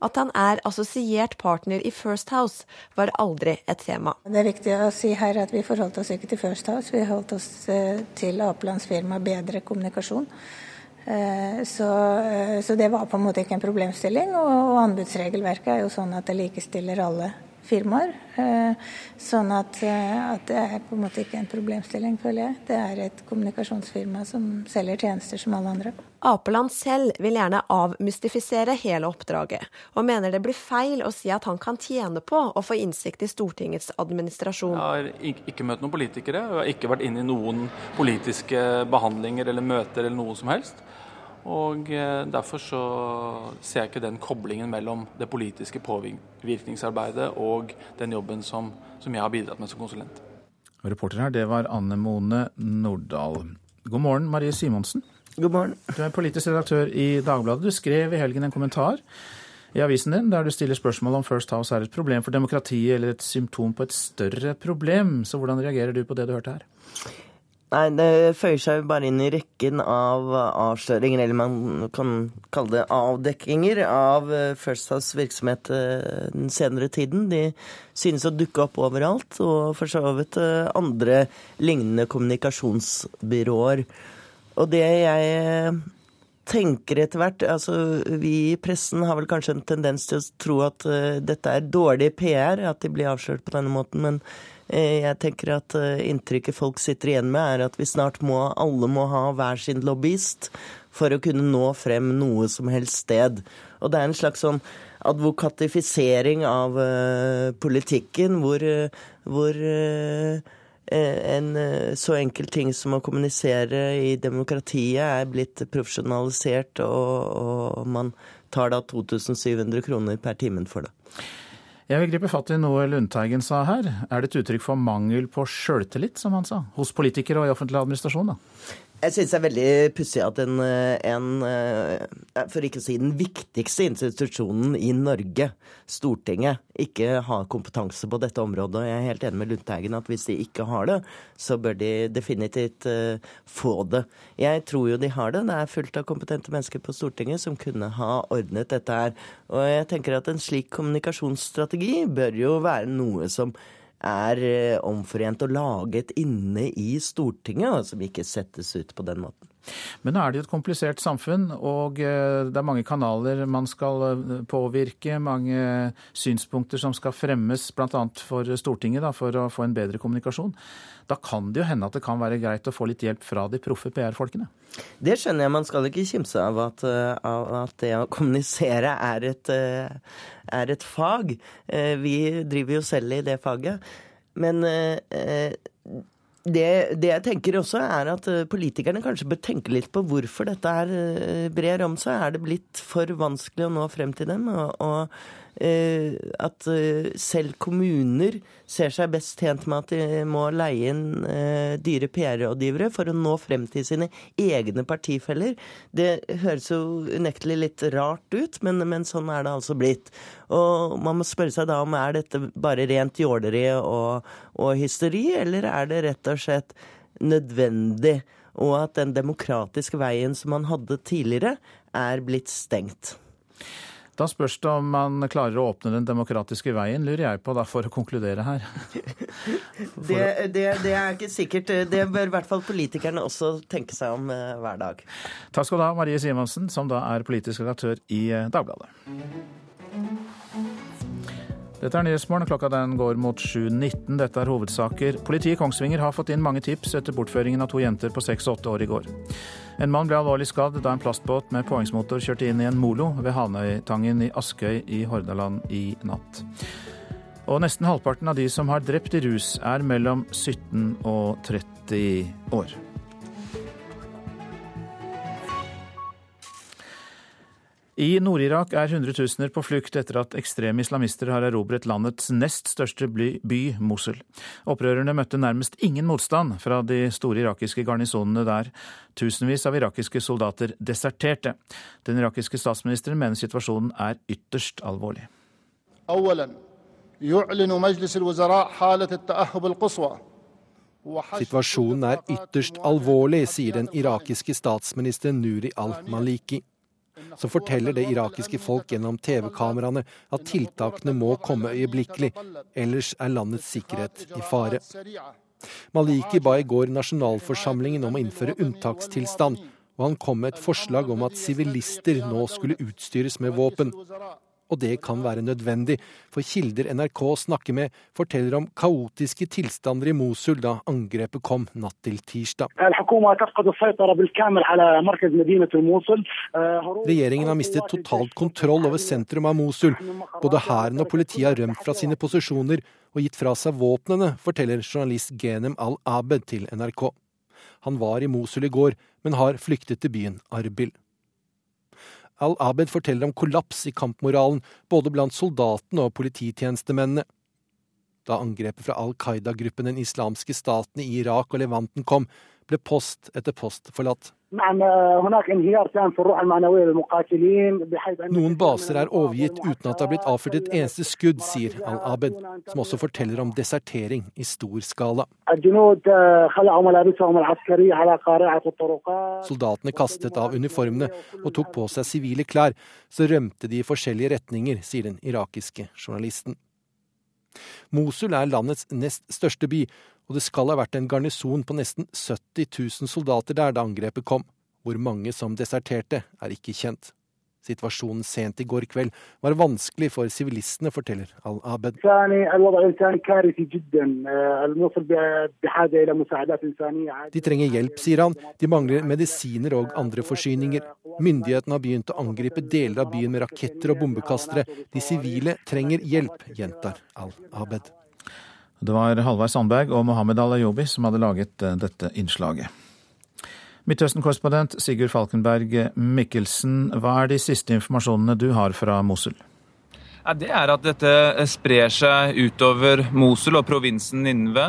At han er assosiert partner i First House, var aldri et tema. Det er viktig å si her at vi forholdt oss ikke til First House, vi holdt oss eh, til Apelands firma Bedre kommunikasjon. Eh, så, eh, så, det var på en måte ikke en problemstilling. Og, anbudsregelverket er jo sånn at det likestiller alle firmaer. Eh, sånn at, at, det er på en måte ikke en problemstilling, føler jeg. Det er et kommunikasjonsfirma som selger tjenester som alle andre. Apeland selv vil gjerne avmystifisere hele oppdraget, og mener det blir feil å si at han kan tjene på å få innsikt i Stortingets administrasjon. Jeg har ikke møtt noen politikere, og jeg har ikke vært inne i noen politiske behandlinger eller møter eller noe som helst. Og eh, Derfor så ser jeg ikke den koblingen mellom det politiske påvirkningsarbeidet og den jobben som, som jeg har bidratt med som konsulent. Reporter her, det var Anne Mone Nordahl. God morgen, Marie Simonsen. God morgen. Du er politisk redaktør i Dagbladet. Du skrev i helgen en kommentar i avisen din der du stiller spørsmål om First House er et problem for demokratiet eller et symptom på et større problem. Så hvordan reagerer du på det du hørte her? Nei, det føyer seg jo bare inn i rekken av avsløringer, eller man kan kalle det avdekkinger, av eh, First House virksomhet eh, den senere tiden. De synes å dukke opp overalt, og for så vidt eh, andre lignende kommunikasjonsbyråer. Og det jeg tenker etter hvert altså Vi i pressen har vel kanskje en tendens til å tro at dette er dårlig PR, at de blir avslørt på denne måten. men jeg tenker at eh, inntrykket folk sitter igjen med, er at vi snart må alle må ha hver sin lobbyist for å kunne nå frem noe som helst sted. Og det er en slags sånn advokatifisering av uh, politikken, hvor, uh, hvor uh, en så enkel ting som å kommunisere i demokratiet er blitt profesjonalisert, og, og man tar da 2700 kroner per timen for det. Jeg vil gripe fatt i noe Lundteigen sa her. Er det et uttrykk for mangel på sjøltillit, som han sa, hos politikere og i offentlig administrasjon? da? Jeg syns det er veldig pussig at en, en, eh, for ikke å si den viktigste institusjonen i Norge, Stortinget, ikke har kompetanse på dette området. Og jeg er helt enig med Lundteigen at hvis de ikke har det, så bør de definitivt uh, få det. Jeg tror jo de har det. Det er fullt av kompetente mennesker på Stortinget som kunne ha ordnet dette her. Og jeg tenker at en slik kommunikasjonsstrategi bør jo være noe som er eh, omforent og laget inne i Stortinget, og som ikke settes ut på den måten. Men nå er det jo et komplisert samfunn, og eh, det er mange kanaler man skal eh, påvirke. Mange synspunkter som skal fremmes, bl.a. for Stortinget, da, for å få en bedre kommunikasjon. Da kan det jo hende at det kan være greit å få litt hjelp fra de proffe PR-folkene? Det skjønner jeg. Man skal ikke kimse av at, av at det å kommunisere er et, er et fag. Vi driver jo selv i det faget. Men det, det, jeg tenker også, er at eh, politikerne kanskje bør tenke litt på hvorfor dette her eh, brer om seg. Er det blitt for vanskelig å nå frem til dem? Og, og at eh, selv kommuner ser seg best tjent med at de må leie inn eh, dyre PR-rådgivere for å nå frem til sine egne partifeller. Det høres jo unektelig litt rart ut, men, men, sånn er det altså blitt. Og man må spørre seg da om er dette bare rent jåleri og, og hysteri, eller er det rett og slett nødvendig? Og at den demokratiske veien som man hadde tidligere, er blitt stengt. Da spørs det om man klarer å åpne den demokratiske veien, lurer jeg på, da, for å konkludere her. det, det, det, er ikke sikkert. Det bør i hvert fall politikerne også tenke seg om uh, hver dag. Takk skal du ha, Marie Simonsen, som da er politisk redaktør i uh, Dagbladet. Dette er Nyhetsmorgen. Klokka den går mot 7.19. Dette er hovedsaker. Politiet i Kongsvinger har fått inn mange tips etter bortføringen av to jenter på seks og åtte år i går. En mann ble alvorlig skadd da en plastbåt med påhengsmotor kjørte inn i en molo ved Hanøytangen i Askøy i Hordaland i natt. Og nesten halvparten av de som har drept i rus, er mellom 17 og 30 år. I Nord-Irak er hundretusener på flukt etter at ekstreme islamister har erobret landets nest største by, Mosul. Opprørerne møtte nærmest ingen motstand fra de store irakiske garnisonene der. Tusenvis av irakiske soldater deserterte. Den irakiske statsministeren mener situasjonen er ytterst alvorlig. Situasjonen er ytterst alvorlig, sier den irakiske statsministeren Nuri al-Maliki som forteller det irakiske folk gjennom TV-kameraene at tiltakene må komme øyeblikkelig, ellers er landets sikkerhet i fare. Maliki ba i går nasjonalforsamlingen om å innføre unntakstilstand, og han kom med et forslag om at sivilister nå skulle utstyres med våpen og det kan være nødvendig, for kilder NRK snakker med, forteller om kaotiske tilstander i Mosul da angrepet kom natt til tirsdag. Regjeringen har mistet totalt kontroll over sentrum av Mosul. Både hæren og politiet har rømt fra sine posisjoner og gitt fra seg våpnene, forteller journalist Genem al-Abed til NRK. Han var i Mosul i går, men har flyktet til byen Arbil. Al-Abed forteller om kollaps i kampmoralen både blant soldatene og polititjenestemennene. Da angrepet fra Al Qaida-gruppen Den islamske staten i Irak og Levanten kom, ble post etter post forlatt. Noen baser er overgitt uten at det har blitt avført et eneste skudd, sier al-Abed, som også forteller om desertering i stor skala. Soldatene kastet av uniformene og tok på seg sivile klær. Så rømte de i forskjellige retninger, sier den irakiske journalisten. Mosul er landets nest største by, og det skal ha vært en garnison på nesten 70 000 soldater der da angrepet kom. Hvor mange som deserterte, er ikke kjent. Situasjonen sent i går kveld var vanskelig for sivilistene, forteller Al-Abed. De trenger hjelp, sier han. De mangler medisiner og andre forsyninger. Myndighetene har begynt å angripe deler av byen med raketter og bombekastere. De sivile trenger hjelp, gjentar Al-Abed. Det var Halvard Sandberg og Mohammed Al-Ayobi som hadde laget eh, dette innslaget. Midtøsten-korrespondent Sigurd Falkenberg Mikkelsen, hva er de siste informasjonene du har fra Mosul? Det er at dette sprer seg utover Mosul og provinsen Ninve.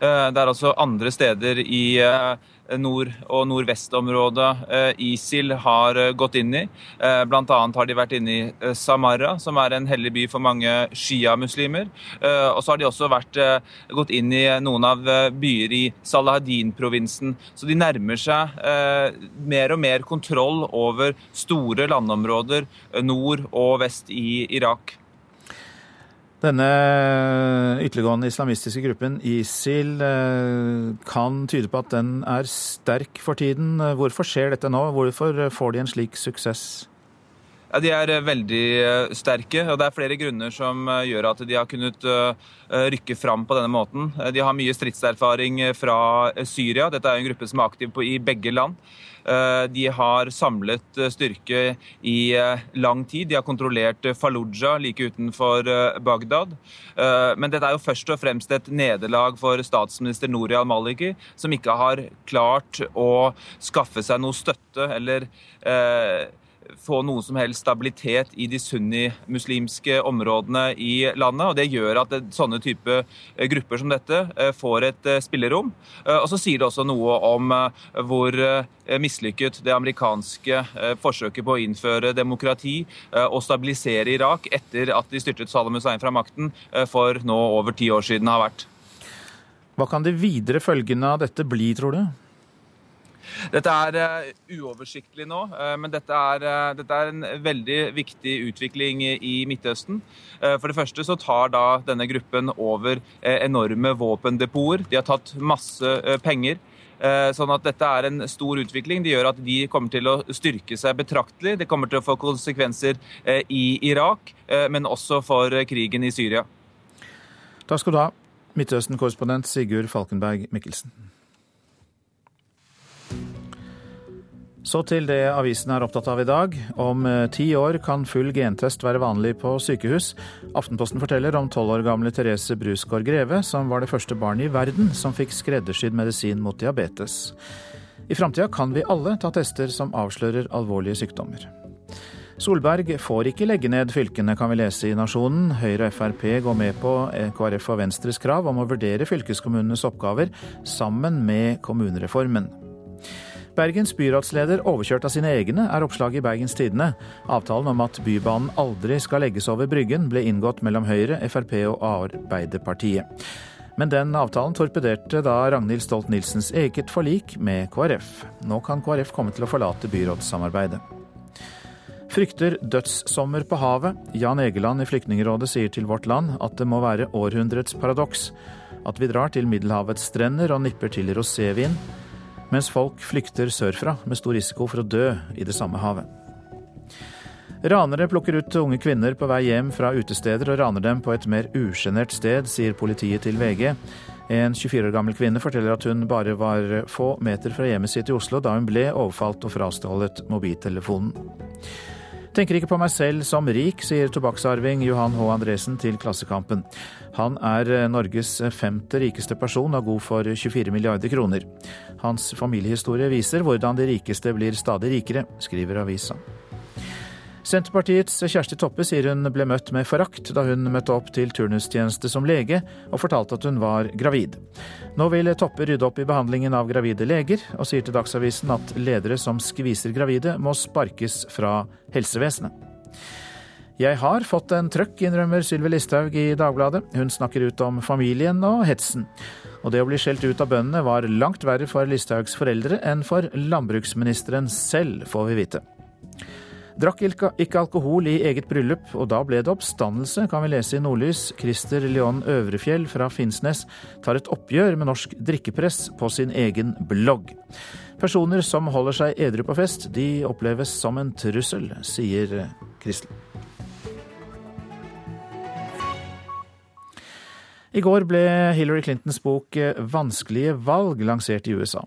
Eh, det er altså andre steder i eh, nord- og nordvestområdet eh, ISIL har eh, gått inn i. Eh, Bl.a. har de vært inne i Samara, som er en hellig by for mange sjiamuslimer. Og så har de også vært, gått inn i noen av byer i Salahadin-provinsen. Så de nærmer seg mer og mer kontroll over store landområder nord og vest i Irak. Denne ytterliggående islamistiske gruppen ISIL eh, kan tyde på at den er sterk for tiden. Hvorfor skjer dette nå? Hvorfor får de en slik suksess? Ja, De er eh, veldig eh, sterke, og det er flere grunner som gjør at de har kunnet rykke fram på denne måten. De har mye stridserfaring fra Syria. Dette er en gruppe som er aktiv i begge land. Eh, de har samlet eh, styrke i eh, lang tid. De har kontrollert Fallujah like utenfor Bagdad. Men dette er jo først og fremst et nederlag for statsminister Nouri al-Maliki, som ikke har klart å skaffe seg noe støtte eller få noe som helst stabilitet i de sunnimuslimske områdene i landet. og Det gjør at sånne type eh, grupper som dette eh, får et eh, spillerom. Og så sier det også noe om hvor mislykket det amerikanske forsøket på å innføre demokrati og stabilisere Irak etter at de styrtet Saddam Hussein fra makten for nå over ti år siden har vært. Hva kan de videre følgene av dette bli, tror du? Dette er uh, uoversiktlig nå, uh, men dette er, uh, dette er, en veldig viktig utvikling i Midtøsten. For det første så tar da denne gruppen over enorme våpendepoter. De har tatt masse penger. Sånn at dette er en stor utvikling. Det gjør at de kommer til å styrke seg betraktelig. Det kommer til å få konsekvenser i Irak, men også for krigen i Syria. Takk skal du ha, Midtøsten-korrespondent Sigurd Falkenberg Mikkelsen. Så til det avisen er opptatt av i dag. Om eh, ti år kan full gentest være vanlig på sykehus. Aftenposten forteller om tolv år gamle Therese Brusgaard Greve, som var det første barnet i verden som fikk skreddersydd medisin mot diabetes. I framtida kan vi alle ta tester som avslører alvorlige sykdommer. Solberg får ikke legge ned fylkene, kan vi lese i Nasjonen. Høyre og Frp går med på KrF og Venstres krav om å vurdere fylkeskommunenes oppgaver sammen med kommunereformen. Bergens byrådsleder overkjørt av sine egne, er oppslaget i Bergens Tidende. Avtalen om at Bybanen aldri skal legges over Bryggen, ble inngått mellom Høyre, Frp og Arbeiderpartiet. Men den avtalen torpederte da Ragnhild Stolt-Nielsens eget forlik med KrF. Nå kan KrF komme til å forlate byrådssamarbeidet. Frykter dødssommer på havet. Jan Egeland i Flyktningerådet sier til Vårt Land at det må være århundrets paradoks. At vi drar til Middelhavets strender og nipper til rosévin, mens folk flykter sørfra med stor risiko for å dø i det samme havet. Ranere plukker ut unge kvinner på vei hjem fra utesteder og raner dem på et mer usjenert sted, sier politiet til VG. En 24 år gammel kvinne forteller at hun bare var få meter fra hjemmet sitt i Oslo da hun ble overfalt og frastjålet mobiltelefonen. Tenker ikke på meg selv som rik, sier tobakksarving Johan H. Andresen til Klassekampen. Han er Norges femte rikeste person og god for 24 milliarder kroner. Hans familiehistorie viser hvordan de rikeste blir stadig rikere, skriver avisa. Senterpartiets Kjersti Toppe sier hun ble møtt med forakt da hun møtte opp til turnustjeneste som lege og fortalte at hun var gravid. Nå vil Toppe rydde opp i behandlingen av gravide leger, og sier til Dagsavisen at ledere som skviser gravide, må sparkes fra helsevesenet. Jeg har fått en trøkk, innrømmer Sylvi Listhaug i Dagbladet. Hun snakker ut om familien og hetsen. Og det å bli skjelt ut av bøndene var langt verre for Listhaugs foreldre enn for landbruksministeren selv, får vi vite. Drakk ikke alkohol i eget bryllup, og da ble det oppstandelse, kan vi lese i Nordlys. Christer Leon Øvrefjell fra Finnsnes tar et oppgjør med norsk drikkepress på sin egen blogg. Personer som holder seg edru på fest, de oppleves som en trussel, sier Kristel. I går ble Hillary Clintons bok 'Vanskelige valg' lansert i USA.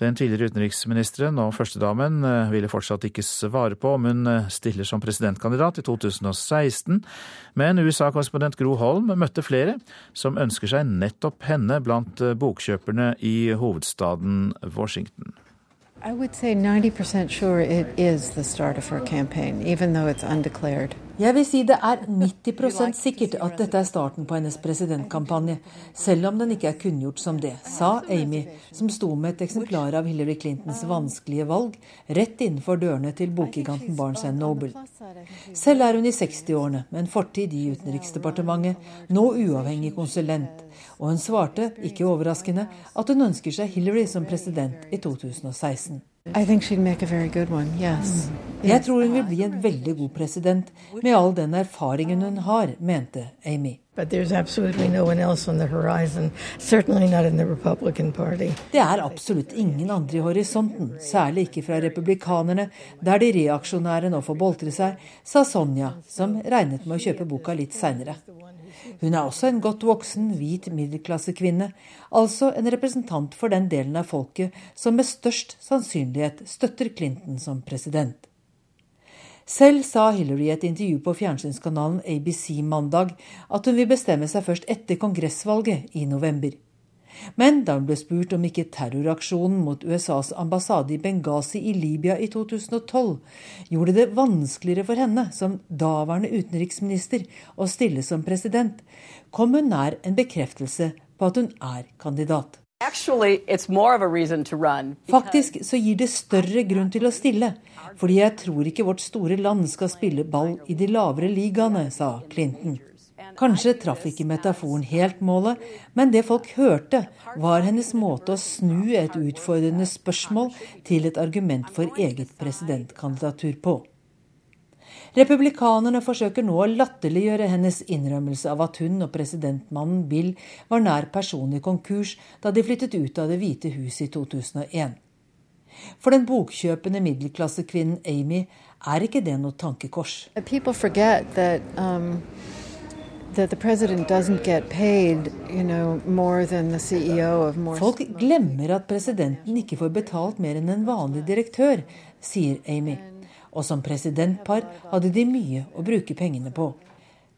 Den tidligere utenriksministeren og førstedamen eh, ville fortsatt ikke svare på om hun eh, stiller som presidentkandidat i 2016, men USA-korrespondent Gro Holm møtte flere som ønsker seg nettopp henne blant eh, bokkjøperne i hovedstaden Washington. I would say 90% sure it is the start of her campaign, even though it's undeclared. Jeg vil si det er 90% sikkert at dette er starten på hennes presidentkampanje, selv om den ikke er kunngjort som det, sa Amy, som sto med et eksemplar av Hillary Clintons vanskelige valg rett innenfor dørene til bokgiganten Barnes Noble. Selv er hun i 60-årene, med en fortid i Utenriksdepartementet, nå uavhengig konsulent, og hun svarte, ikke overraskende, at hun ønsker seg Hillary som president i 2016. Jeg tror hun vil bli en veldig god president, med all den erfaringen hun har, mente Amy. Det er absolutt ingen andre i horisonten, særlig ikke fra republikanerne, der de reaksjonære nå får boltre seg, sa Sonja, som regnet med å kjøpe boka litt seinere. Hun er også en godt voksen, hvit middelklassekvinne, altså en representant for den delen av folket som med størst sannsynlighet støtter Clinton som president. Selv sa Hillary i et intervju på fjernsynskanalen ABC mandag at hun vil bestemme seg først etter kongressvalget i november. Men da hun ble spurt om ikke terroraksjonen mot USAs ambassade i Benghazi i Libya i 2012 gjorde det vanskeligere for henne som daværende utenriksminister å stille som president, kom hun nær en bekreftelse på at hun er kandidat. Faktisk så gir det større grunn til å stille, fordi jeg tror ikke vårt store land skal spille ball i de lavere ligaene, sa Clinton. Kanskje traff ikke metaforen helt målet, men det folk hørte, var hennes måte å snu et utfordrende spørsmål til et argument for eget presidentkandidatur på. Republikanerne forsøker nå å latterliggjøre hennes innrømmelse av at hun og presidentmannen Bill var nær personlig konkurs da de flyttet ut av Det hvite huset i 2001. For den bokkjøpende middelklassekvinnen Amy er ikke det noe tankekors. That, forget that, E Folk glemmer at presidenten ikke får betalt mer enn en vanlig direktør, sier Amy. Og som presidentpar hadde de mye å bruke pengene på.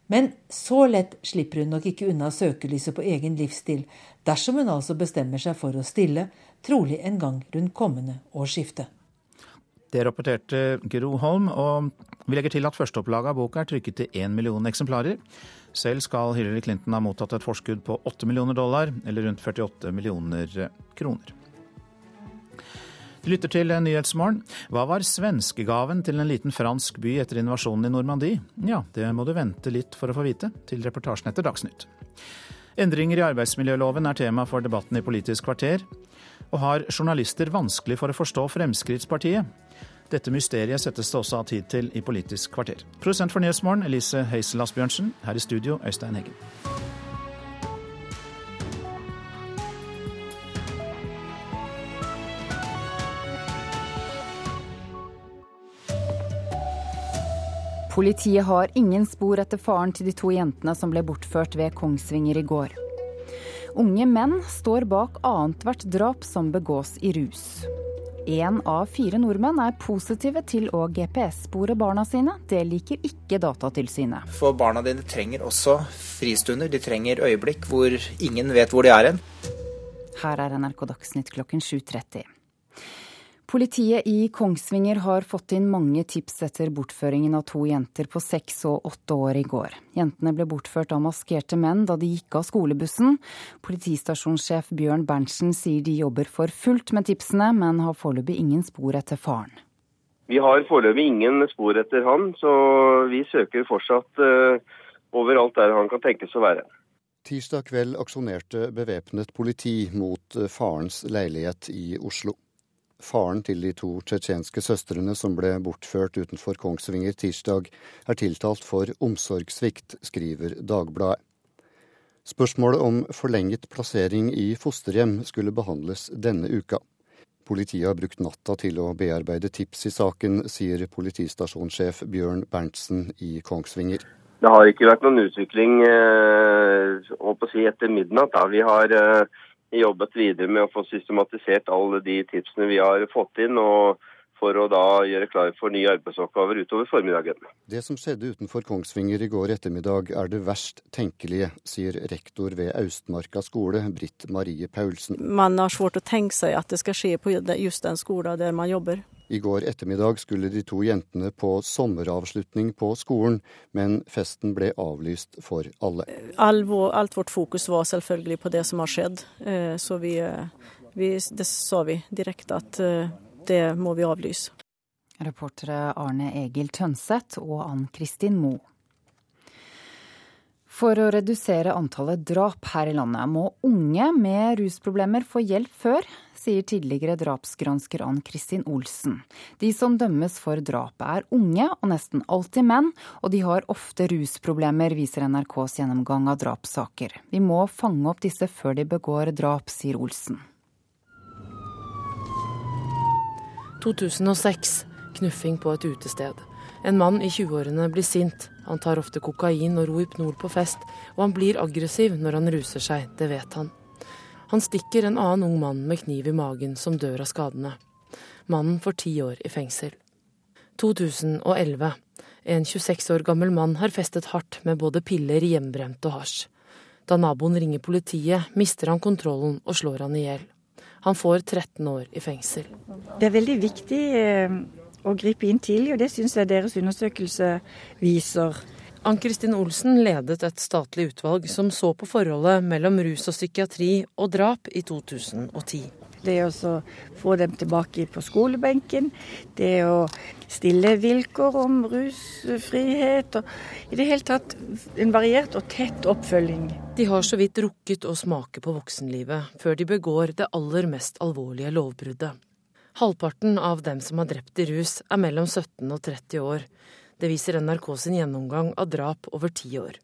Men så lett slipper hun nok ikke unna søkelyset på egen livsstil, dersom hun altså bestemmer seg for å stille, trolig en gang rundt kommende årsskifte. Det rapporterte Gro Holm, og vi legger til at førsteopplaget av boka er trykket til én million eksemplarer. Selv skal Hillary Clinton ha mottatt et forskudd på 8 millioner dollar, eller rundt 48 millioner kroner. Du lytter til Nyhetsmorgen. Hva var svenskegaven til en liten fransk by etter invasjonen i Normandie? Ja, det må du vente litt for å få vite, til reportasjen etter Dagsnytt. Endringer i arbeidsmiljøloven er tema for debatten i Politisk kvarter. Og har journalister vanskelig for å forstå Fremskrittspartiet? Dette mysteriet settes det også av tid til i Politisk kvarter. Produsent for Nyhetsmorgen Elise Heisel Asbjørnsen. Her i studio Øystein Heggen. Politiet har ingen spor etter faren til de to jentene som ble bortført ved Kongsvinger i går. Unge menn står bak annethvert drap som begås i rus. Én av fire nordmenn er positive til å GPS-spore barna sine. Det liker ikke Datatilsynet. For barna dine trenger også fristunder. De trenger øyeblikk hvor ingen vet hvor de er hen. Her er NRK Dagsnytt klokken 7.30. Politiet i Kongsvinger har fått inn mange tips etter bortføringen av to jenter på seks og åtte år i går. Jentene ble bortført av maskerte menn da de gikk av skolebussen. Politistasjonssjef Bjørn Berntsen sier de jobber for fullt med tipsene, men har foreløpig ingen spor etter faren. Vi har foreløpig ingen spor etter han, så vi søker fortsatt uh, overalt der han kan tenkes å være. Tirsdag kveld aksjonerte bevæpnet politi mot eh, farens leilighet i Oslo. Faren til de to tsjetsjenske søstrene som ble bortført utenfor Kongsvinger tirsdag, er tiltalt for omsorgssvikt, skriver Dagbladet. Spørsmålet om forlenget plassering i fosterhjem skulle behandles denne uka. Politiet har brukt natta til å bearbeide tips i saken, sier politistasjonssjef Bjørn Berntsen i Kongsvinger. Det har ikke vært noen utvikling eh, si, etter midnatt. Da. Vi har eh, jobbet videre med å få systematisert alle de tipsene vi har fått inn. og for å da gjøre klar for nye arbeidsoppgaver utover formiddagen. Det som skjedde utenfor Kongsvinger i går ettermiddag er det verst tenkelige, sier rektor ved Austmarka skole, Britt Marie Paulsen. Man har svårt å tenke seg at det skal skje på just den skolen der man jobber. I går ettermiddag skulle de to jentene på sommeravslutning på skolen, men festen ble avlyst for alle. All vår, alt vårt fokus var selvfølgelig på det som har skjedd, eh, så vi, eh, vi, det sa vi direkte at eh, det må vi avlyse. Reportere Arne Egil Tønseth og Ann Kristin Moe. For å redusere antallet drap her i landet må unge med rusproblemer få hjelp før, sier tidligere drapsgransker Ann Kristin Olsen. De som dømmes for drapet er unge, og nesten alltid menn, og de har ofte rusproblemer, viser NRKs gjennomgang av drapssaker. Vi må fange opp disse før de begår drap, sier Olsen. 2006. Knuffing på et utested. En mann i 20-årene blir sint. Han tar ofte kokain og Rohypnol på fest, og han blir aggressiv når han ruser seg, det vet han. Han stikker en annen ung mann med kniv i magen, som dør av skadene. Mannen får ti år i fengsel. 2011. En 26 år gammel mann har festet hardt med både piller, hjemmebrent og hasj. Da naboen ringer politiet, mister han kontrollen og slår han i hjel. Han får 13 år i fengsel. Det er veldig viktig eh, å gripe inn tidlig, og det syns jeg deres undersøkelse viser. Ann-Kristin Olsen ledet et statlig utvalg som så på forholdet mellom rus og psykiatri og drap i 2010. Det å få dem tilbake på skolebenken, det å stille vilkår om rusfrihet. og I det hele tatt en variert og tett oppfølging. De har så vidt rukket å smake på voksenlivet før de begår det aller mest alvorlige lovbruddet. Halvparten av dem som har drept i rus, er mellom 17 og 30 år. Det viser NRK sin gjennomgang av drap over ti år.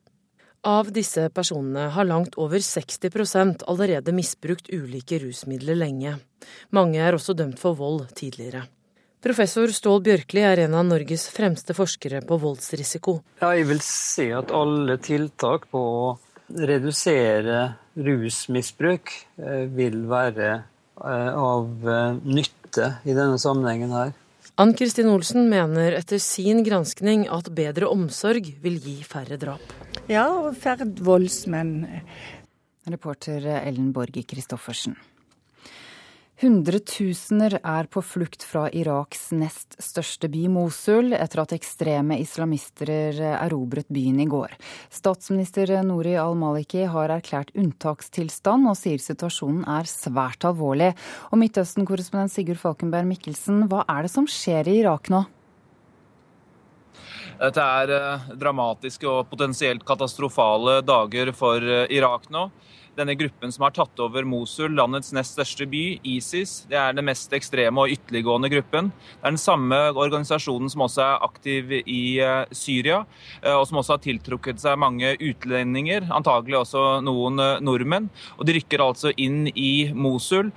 Av disse personene har langt over 60% allerede misbrukt ulike rusmidler lenge. Mange er også dømt for vold tidligere. Professor Stål Bjørkli er en av Norges fremste forskere på voldsrisiko. Ja, jeg vil si at alle tiltak på å redusere rusmisbruk eh, vil være eh, av eh, nytte i denne sammenhengen her. Ann Kristin Olsen mener etter sin granskning at bedre omsorg vil gi færre drap. Ja, og færre voldsmenn. Reporter Ellen Borge Christoffersen. Hundretusener er på flukt fra Iraks nest største by, Mosul, etter at ekstreme islamister erobret byen i går. Statsminister Nouri al-Maliki har erklært unntakstilstand og sier situasjonen er svært alvorlig. Og Midtøsten-korrespondent Sigurd Falkenberg Mikkelsen, hva er det som skjer i Irak nå? Dette er eh, dramatiske og potensielt katastrofale dager for eh, Irak nå denne gruppen som har tatt over Mosul, landets nest største by, ISIS. Det er den mest ekstreme og ytterliggående gruppen. Det er den samme organisasjonen som også er aktiv i eh, Syria, og som også har tiltrukket seg mange utlendinger, antagelig også noen nordmenn. Og de rykker altså inn i Mosul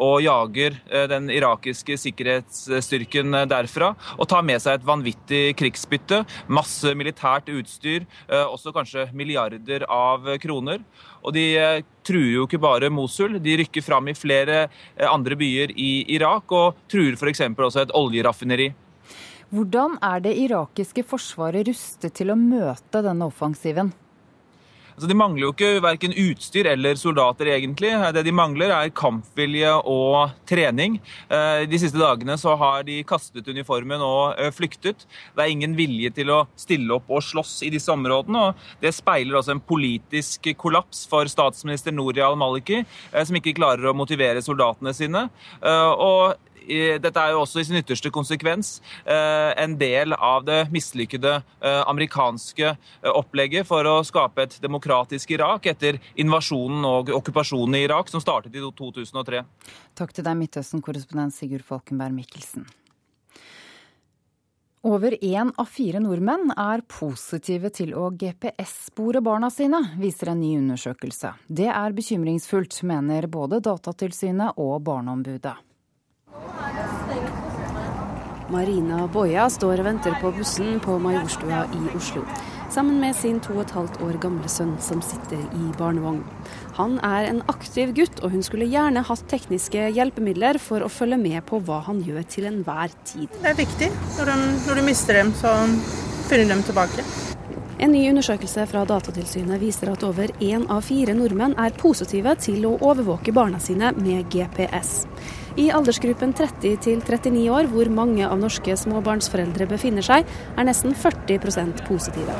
og jager eh, den irakiske sikkerhetsstyrken eh, derfra. Og tar med seg et vanvittig krigsbytte, masse militært utstyr, eh, også kanskje milliarder av kroner. Og de truer jo ikke bare Mosul, de rykker fram i flere andre byer i Irak, og truer f.eks. også et oljeraffineri. Hvordan er det irakiske forsvaret rustet til å møte denne offensiven? Altså, de mangler jo ikke verken utstyr eller soldater, egentlig. Det de mangler, er kampvilje og trening. Eh, de siste dagene så har de kastet uniformen og eh, flyktet. Det er ingen vilje til å stille opp og slåss i disse områdene. og Det speiler også en politisk kollaps for statsminister Nouri al-Maliki, eh, som ikke klarer å motivere soldatene sine. Og dette er jo også i sin ytterste konsekvens eh, en del av det mislykkede eh, amerikanske eh, opplegget for å skape et demokratisk Irak etter invasjonen og okkupasjonen i Irak, som startet i 2003. Takk til deg, Midtøsten-korrespondent Sigurd Falkenberg Mikkelsen. Over én av fire nordmenn er positive til å GPS-spore barna sine, viser en ny undersøkelse. Det er bekymringsfullt, mener både Datatilsynet og Barneombudet. Marina Boja står og venter på bussen på Majorstua i Oslo. Sammen med sin to og et halvt år gamle sønn som sitter i barnevogn. Han er en aktiv gutt, og hun skulle gjerne hatt tekniske hjelpemidler for å følge med på hva han gjør til enhver tid. Det er viktig. Når, de, når du mister dem, så finner du dem tilbake. En ny undersøkelse fra Datatilsynet viser at over én av fire nordmenn er positive til å overvåke barna sine med GPS. I aldersgruppen 30 til 39 år, hvor mange av norske småbarnsforeldre befinner seg, er nesten 40% positive.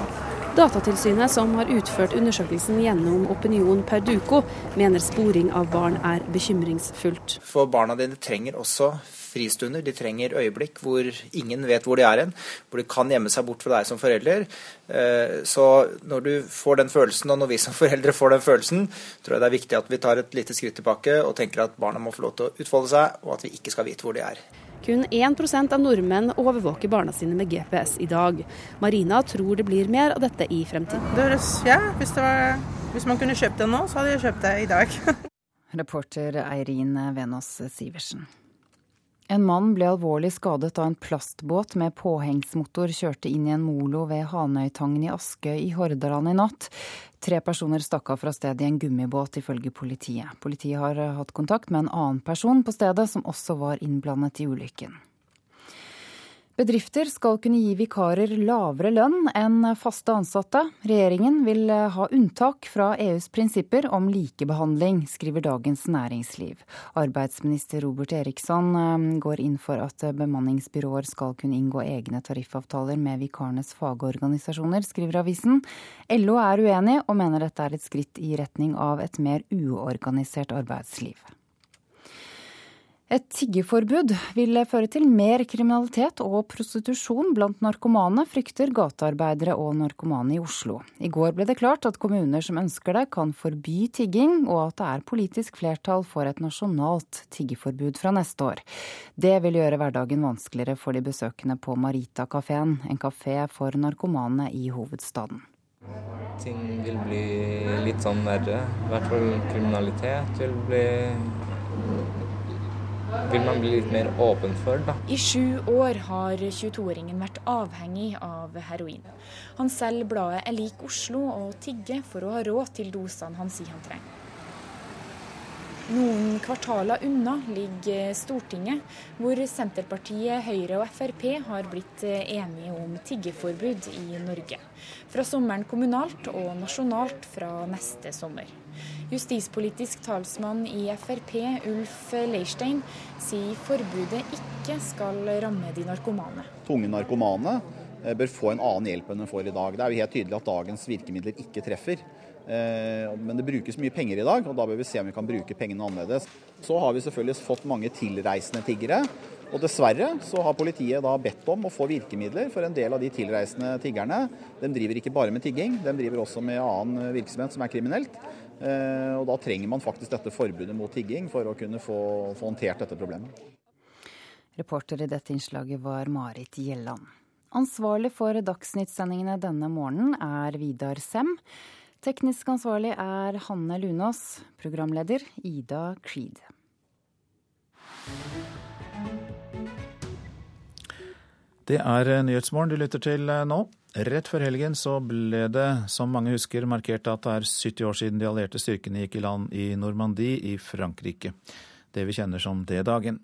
Datatilsynet, som har utført undersøkelsen gjennom Opinion Perduco, mener sporing av barn er bekymringsfullt. For barna dine trenger også fristunder. De trenger øyeblikk hvor ingen vet hvor de er hen, hvor de kan gjemme seg bort fra deg som forelder. Eh, så når du får den følelsen, og når vi som foreldre får den følelsen, tror jeg det er viktig at vi tar et lite skritt tilbake og tenker at barna må få lov til å utfolde seg, og at vi ikke skal vite hvor de er. Kun 1% av nordmenn overvåker barna sine med GPS i dag. Marina tror det blir mer av dette i fremtiden. Det høres, ja, hvis, var, hvis man kunne kjøpt det nå, så hadde jeg kjøpt det i dag. Reporter Eirin Venås Sivertsen. En mann ble alvorlig skadet da en plastbåt med påhengsmotor kjørte inn i en molo ved Hanøytangen i Askøy i Hordaland i natt. Tre personer stakk av fra stedet i en gummibåt, ifølge politiet. Politiet har hatt kontakt med en annen person på stedet, som også var innblandet i ulykken. Bedrifter skal kunne gi vikarer lavere lønn enn faste ansatte. Regjeringen vil ha unntak fra EUs prinsipper om likebehandling, skriver Dagens Næringsliv. Arbeidsminister Robert Eriksson eh, går inn for at bemanningsbyråer skal kunne inngå egne tariffavtaler med vikarenes fagorganisasjoner, skriver avisen. LO er uenig, og mener dette er et skritt i retning av et mer uorganisert arbeidsliv. Et tiggeforbud vil føre til mer kriminalitet og prostitusjon blant narkomane, frykter gatearbeidere og narkomane i Oslo. I går ble det klart at kommuner som ønsker det, kan forby tigging, og at det er politisk flertall for et nasjonalt tiggeforbud fra neste år. Det vil gjøre hverdagen vanskeligere for de besøkende på Marita-kafeen, en kafé for narkomane i hovedstaden. Ting vil bli litt sånn verre. I hvert fall kriminalitet vil bli vil man bli litt mer åpen for. Da. I sju år har 22-åringen vært avhengig av heroin. Han selger bladet Elik lik Oslo og tigger for å ha råd til dosene han sier han trenger. Noen kvartaler unna ligger Stortinget, hvor Senterpartiet, Høyre og Frp har blitt enige om tiggeforbud i Norge. Fra sommeren kommunalt og nasjonalt fra neste sommer. Justispolitisk talsmann i Frp, Ulf Leirstein, sier forbudet ikke skal ramme de narkomane. Tunge narkomane eh, bør få en annen hjelp enn de får i dag. Det er jo helt tydelig at dagens virkemidler ikke treffer. Eh, men det brukes mye penger i dag, og da bør vi se om vi kan bruke pengene annerledes. Så har vi selvfølgelig fått mange tilreisende tiggere. Og dessverre så har politiet da bedt om å få virkemidler for en del av de tilreisende tiggerne. De driver ikke bare med tigging, de driver også med annen virksomhet som er kriminelt. Eh, og Da trenger man faktisk dette forbudet mot tigging for å kunne få, få håndtert dette problemet. Reporter i dette innslaget var Marit Gjelland. Ansvarlig for Dagsnytt-sendingene denne morgenen er Vidar Sem. Teknisk ansvarlig er Hanne Lunås. Programleder Ida Creed. Det er Nyhetsmorgen du lytter til nå. Rett før helgen så ble det, som mange husker, markert at det er 70 år siden de allierte styrkene gikk i land i Normandie i Frankrike. Det vi kjenner som D-dagen.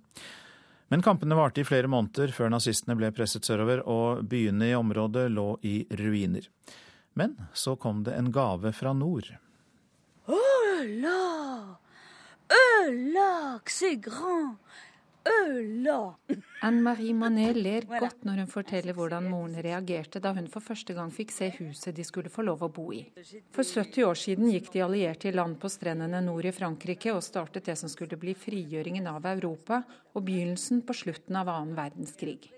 Men kampene varte i flere måneder før nazistene ble presset sørover, og byene i området lå i ruiner. Men så kom det en gave fra nord. Oh la! Øla, c'est grand! Anne-Marie Manet ler godt når hun forteller hvordan moren reagerte da hun for første gang fikk se huset de skulle få lov å bo i. For 70 år siden gikk de allierte i land på strendene nord i Frankrike og startet det som skulle bli frigjøringen av Europa og begynnelsen på slutten av annen verdenskrig.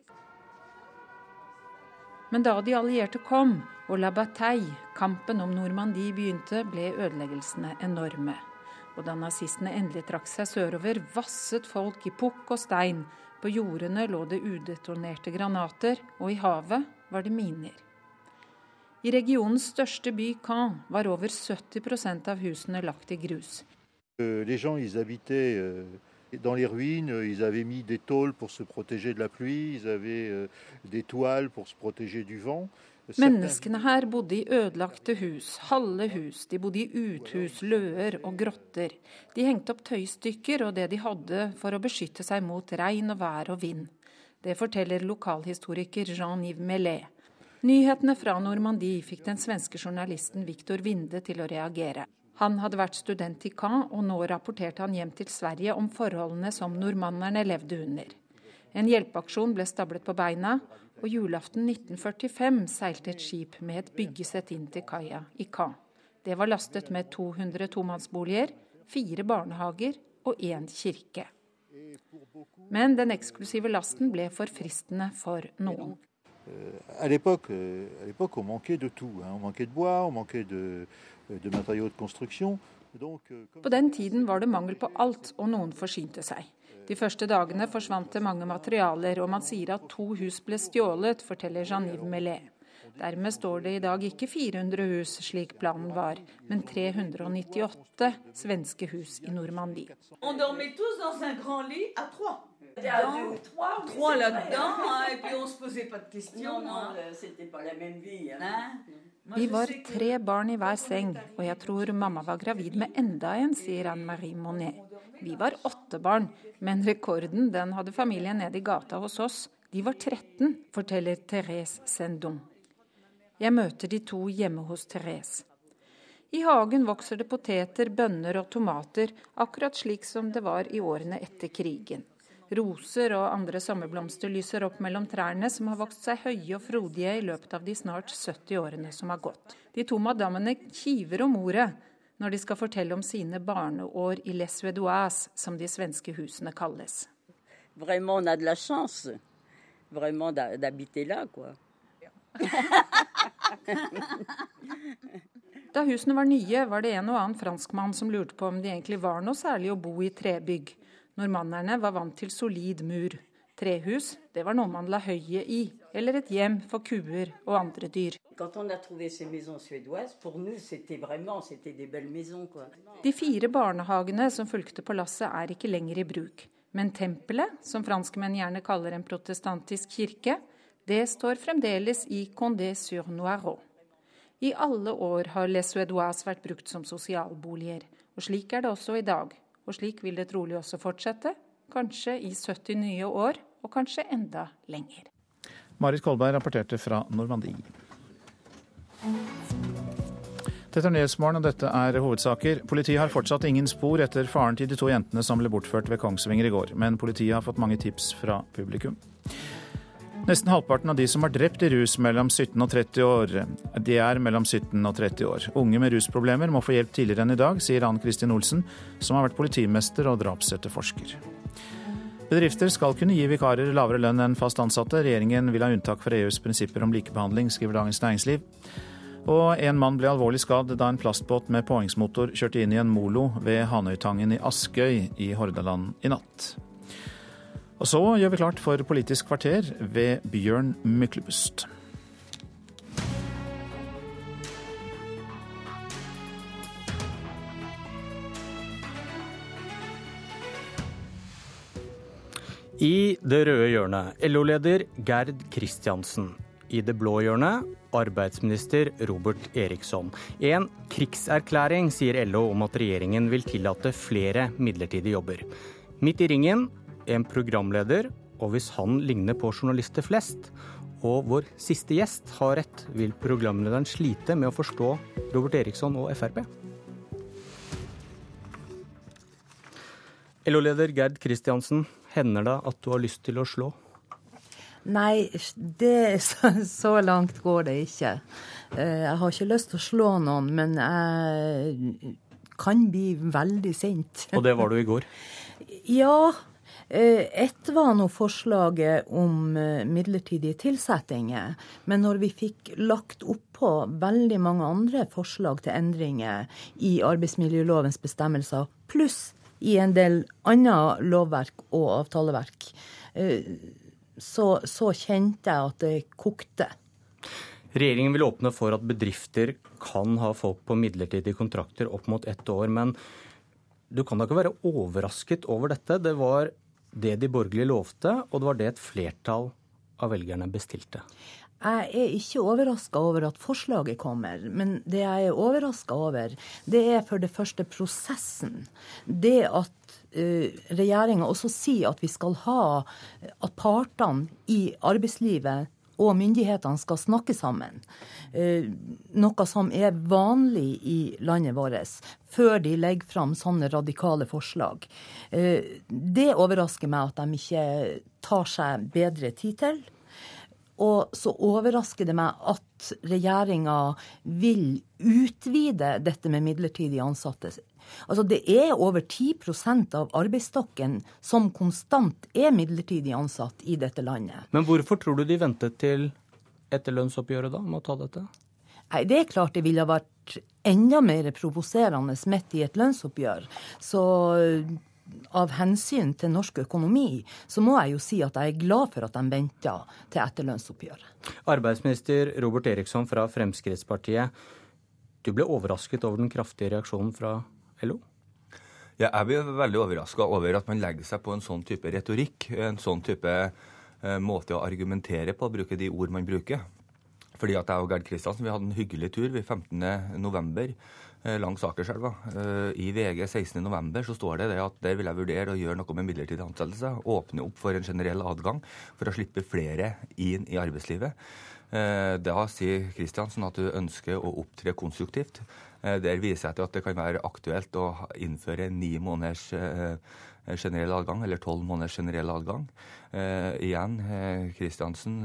Men da de allierte kom og la bataille, kampen om Normandie, begynte, ble ødeleggelsene enorme og da nazistene endelig trakk seg sørover, vasset folk i pukk og stein. På jordene lå det udetonerte granater, og i havet var det miner. I regionens største by, Caen, var over 70% av husene lagt i grus. Euh, les gens, ils habitaient euh, dans les ruines, ils avaient mis des tôles pour se de la pluie, ils avaient euh, des toiles pour se. Menneskene her bodde i ødelagte hus, halve hus, de bodde i uthus, løer og grotter. De hengte opp tøystykker og det de hadde for å beskytte seg mot regn og vær og vind. Det forteller lokalhistoriker Jean-Yves Mellet. Nyhetene fra Normandie fikk den svenske journalisten Victor Winde til å reagere. Han hadde vært student i Caen, og nå rapporterte han hjem til Sverige om forholdene som nordmannerne levde under. En hjelpeaksjon ble stablet på beina, og julaften 1945 seilte et skip med et byggesett inn til kaia i Caen. Det var lastet med 200 tomannsboliger, fire barnehager og én kirke. Men den eksklusive lasten ble for fristende for noen. À l'époque, on manquait de tout. On manquait de bois, on manquait de, de matériaux de construction. På den tiden var det mangel på alt, og noen forsynte seg. De første dagene forsvant det mange materialer, og man sier at to hus ble stjålet, forteller Jean-Yves Mellet. Dermed står det i dag ikke 400 hus, slik planen var, men 398 svenske hus i Normandie. Vi var tre barn i hver seng, og jeg tror mamma var gravid med enda en, sier Anne-Marie Monet. Vi var åtte barn, men rekorden den hadde familien nede i gata hos oss. De var 13, forteller Therese Sendon. Jeg møter de to hjemme hos Therese. I hagen vokser det poteter, bønner og tomater, akkurat slik som det var i årene etter krigen. Roser og andre sommerblomster lyser opp mellom trærne, som har vokst seg høye og frodige i løpet av de snart 70 årene som har gått. De to madammene kiver om ordet, når de skal fortelle om sine barneår i Les Suédoises, som de svenske husene kalles. Da husene var nye, var det en og annen franskmann som lurte på om det egentlig var noe særlig å bo i trebygg. Normannerne var vant til solid mur. Trehus, det var noe man la høyet i, eller et hjem for kuer og andre dyr. De fire barnehagene som fulgte på lasset er ikke lenger i bruk. Men tempelet, som franskmenn gjerne kaller en protestantisk kirke, det står fremdeles i Condé sur Noireau. I alle år har Les Suédoises vært brukt som sosialboliger, og slik er det også i dag. Og slik vil det trolig også fortsette, kanskje i 70 nye år og kanskje enda lenger. Marit Kolberg rapporterte fra Normandie. Dette er Nyhetsmorgen, og dette er hovedsaker. Politiet har fortsatt ingen spor etter faren til de to jentene som ble bortført ved Kongsvinger i går, men politiet har fått mange tips fra publikum. Nesten halvparten av de som er drept i rus mellom 17 og 30 år, de er mellom 17 og 30 år. Unge med rusproblemer må få hjelp tidligere enn i dag, sier Ann Kristin Olsen, som har vært politimester og drapsetterforsker. Bedrifter skal kunne gi vikarer lavere lønn enn fast ansatte. Regjeringen vil ha unntak fra EUs prinsipper om likebehandling, skriver Dagens Næringsliv. Og en mann ble alvorlig skadd da en plastbåt med påhengsmotor kjørte inn i en molo ved Hanøytangen i Askøy i Hordaland i natt. Og så gjør vi klart for Politisk kvarter ved Bjørn Myklebust. I det røde hjørnet LO-leder Gerd Kristiansen. I det blå hjørnet arbeidsminister Robert Eriksson. En krigserklæring, sier LO om at regjeringen vil tillate flere midlertidige jobber. Midt i ringen en programleder, og hvis han ligner på journalister flest, og vår siste gjest har rett, vil programlederen slite med å forstå Robert Eriksson og Frp. LO-leder Gerd Kristiansen, hender det at du har lyst til å slå? Nei, det, så, langt går det ikke. Eh, jeg har ikke lyst til å slå noen, men jeg kan bli veldig sint. Og det var du i går? Ja. Eh, ett var nå forslaget om eh, midlertidige tilsettinger. Men når vi fikk lagt oppå veldig mange andre forslag til endringer i arbeidsmiljølovens bestemmelser, pluss i en del annet lovverk og avtaleverk, så, så kjente jeg at det kokte. Regjeringen vil åpne for at bedrifter kan ha folk på midlertidige kontrakter opp mot ett år. Men du kan da ikke være overrasket over dette? Det var det de borgerlige lovte, og det var det et flertall av velgerne bestilte. Jeg er ikke overraska over at forslaget kommer, men det jeg er overraska over, det er for det første prosessen. Det at uh, regjeringa også sier at vi skal ha at partene i arbeidslivet og myndighetene skal snakke sammen. Uh, noe som er vanlig i landet vårt, før de legger fram sånne radikale forslag. Uh, det overrasker meg at de ikke tar seg bedre tid til. Og så overrasker det meg at regjeringa vil utvide dette med midlertidig ansatte. Altså Det er over 10% av arbeidsstokken som konstant er midlertidig ansatt i dette landet. Men hvorfor tror du de ventet til etter lønnsoppgjøret da med å ta dette? Nei, Det er klart det ville vært enda mer provoserende midt i et lønnsoppgjør. Så av hensyn til norsk økonomi, så må jeg jo si at jeg er glad for at de venta til etterlønnsoppgjøret. Arbeidsminister Robert Eriksson fra Fremskrittspartiet. Du ble overrasket over den kraftige reaksjonen fra LO? Ja, jeg blir veldig overraska over at man legger seg på en sånn type retorikk. En sånn type eh, måte å argumentere på, bruke de ord man bruker. Fordi at jeg og Gerd Kristiansen vi hadde en hyggelig tur ved 15.11. Eh, langs Akerselva. Eh, I VG 16.11. så står det, det at der vil jeg vurdere å gjøre noe med midlertidig ansettelse. Åpne opp for en generell adgang for å slippe flere inn i arbeidslivet. Eh, da sier Kristiansen at du ønsker å opptre konstruktivt. Der viser jeg til at det kan være aktuelt å innføre ni måneders generell adgang, eller tolv måneders generell adgang. igjen, Kristiansen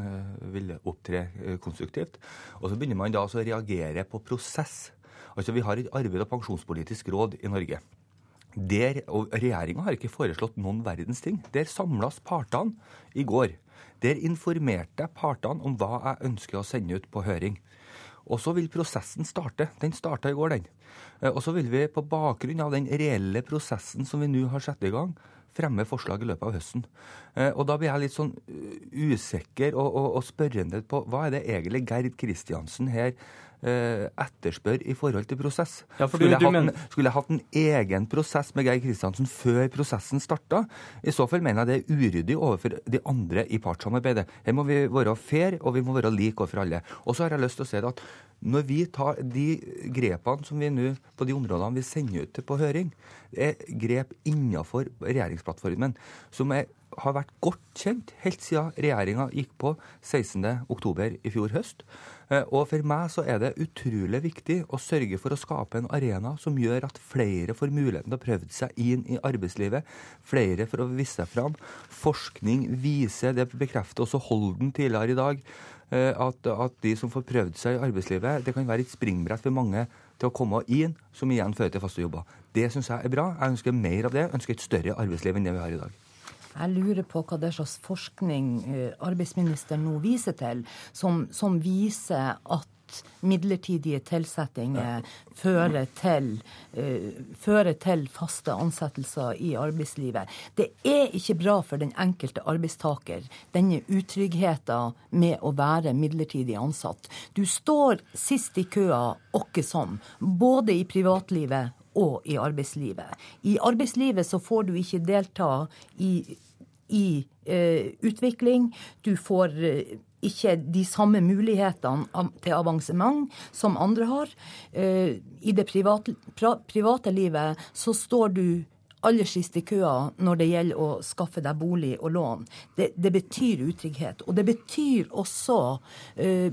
vil opptre konstruktivt. Og så begynner man da å reagere på prosess. Altså, Vi har et arbeid- og pensjonspolitisk råd i Norge. Der, og Regjeringa har ikke foreslått noen verdens ting. Der samles partene i går. Der informerte jeg partene om hva jeg ønsker å sende ut på høring. Og så vil prosessen starte. Den starta i går, den. Eh, og så vil vi på bakgrunn av den reelle prosessen som vi nå har satt i gang, fremme forslag i løpet av høsten. Eh, og da blir jeg litt sånn eh, usikker og, og, og spørrende på hva er det egentlig Gerd Kristiansen her Eh, etterspør i forhold til prosess. Ja, skulle, jeg men... en, skulle, jeg hatt en egen prosess med Geir Kristiansen før prosessen starta? I så fall mener jeg det er uryddig overfor de andre i partssamarbeidet. Her må vi være fair, og vi må være like overfor alle. Og så har jeg lyst til å si at når vi tar de grepene som vi nå på de områdene vi sender ut på høring, er grep innenfor regjeringsplattformen som er har vært godt kjent helt siden regjeringa gikk på 16.10 i fjor høst. Eh, og for meg så er det utrolig viktig å sørge for å skape en arena som gjør at flere får muligheten til å prøve seg inn i arbeidslivet. Flere for å vise seg fram. Forskning viser, det bekrefter også Holden tidligere i dag, at, at de som får prøvd seg i arbeidslivet, det kan være et springbrett for mange til å komme inn, som igjen fører til faste jobber. Det syns jeg er bra. Jeg ønsker mer av det. Jeg ønsker et større arbeidsliv enn det vi har i dag. Jeg lurer på hva det slags forskning eh, arbeidsministeren nå viser til, som, som viser at midlertidige tilsettinger fører til, uh, fører til faste ansettelser i arbeidslivet. Det er ikke bra for den enkelte arbeidstaker, denne utryggheten med å være midlertidig ansatt. Du står sist i køa åkke som, både i privatlivet og i arbeidslivet. I arbeidslivet så får du ikke delta i i eh, utvikling. Du får eh, ikke de samme mulighetene til avansement som andre har. Eh, I det private, private livet så står du aller sist i køa når det gjelder å skaffe deg bolig og lån. Det, det betyr utrygghet. Og det betyr også uh,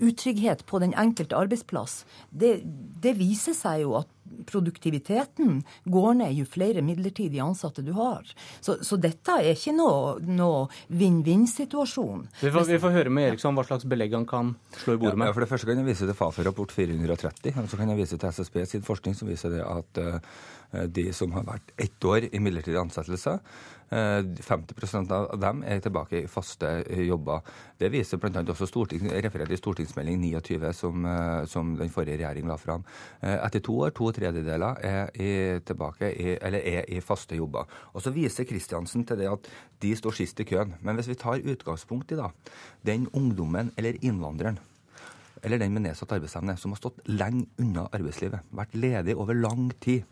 utrygghet på den enkelte arbeidsplass. Det, det viser seg jo at produktiviteten går ned jo flere midlertidige ansatte du har. Så, så dette er ikke noe, noe vinn-vinn-situasjon. Vi, vi, får høre med Eriksson hva slags belegg han kan slå i bordet med. Ja, for det første kan jeg vise til Fafo-rapport 430, og så kan jeg vise til SSB sin forskning som viser det at uh, de som har vært ett år i midlertidig ansettelse, 50 eh, av dem er tilbake i faste eh, jobber. Det viser bl.a. også storting, referert i stortingsmelding 29 som, som den forrige regjering la fram. Etter to år, to tredjedeler er i, tilbake i, eller er i faste jobber. Og Så viser Kristiansen til det at de står sist i køen. Men hvis vi tar utgangspunkt i da, den ungdommen eller innvandreren eller den med nedsatt arbeidsevne, som har stått lenge unna arbeidslivet, vært ledig over lang tid,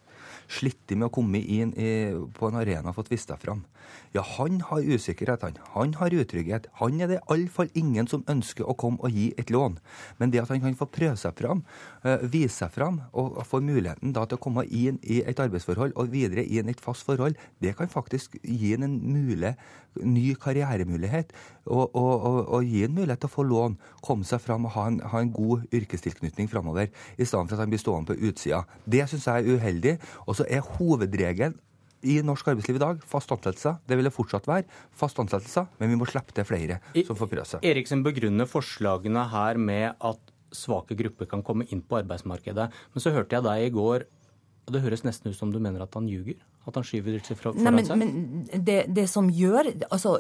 slitt med å komme inn i, på en arena og fått vist seg fram. Ja, han har usikkerhet, han. Han har utrygghet. Han er det iallfall ingen som ønsker å komme og gi et lån. Men det at han kan få prøve seg fram, uh, vise seg fram, og få muligheten da til å komme inn i et arbeidsforhold og videre inn i et fast forhold, det kan faktisk gi en mulig ny karrieremulighet. Og, og, og, og, gi en mulighet til å få lån, komme seg fram og ha en, ha en god yrkestilknytning framover, i stedet for at han blir stående på utsida. Det syns jeg er uheldig. Og så er hovedregelen i norsk arbeidsliv i dag fast ansettelse. Det vil det fortsatt være. Fast ansettelse, men vi må slippe til flere som får prøve seg. Eriksen begrunner forslagene her med at svake grupper kan komme inn på arbeidsmarkedet. Men så hørte jeg deg i går, og det høres nesten ut som du mener at han ljuger? At han skyver seg foran Nei, men, men det, det som gjør Altså,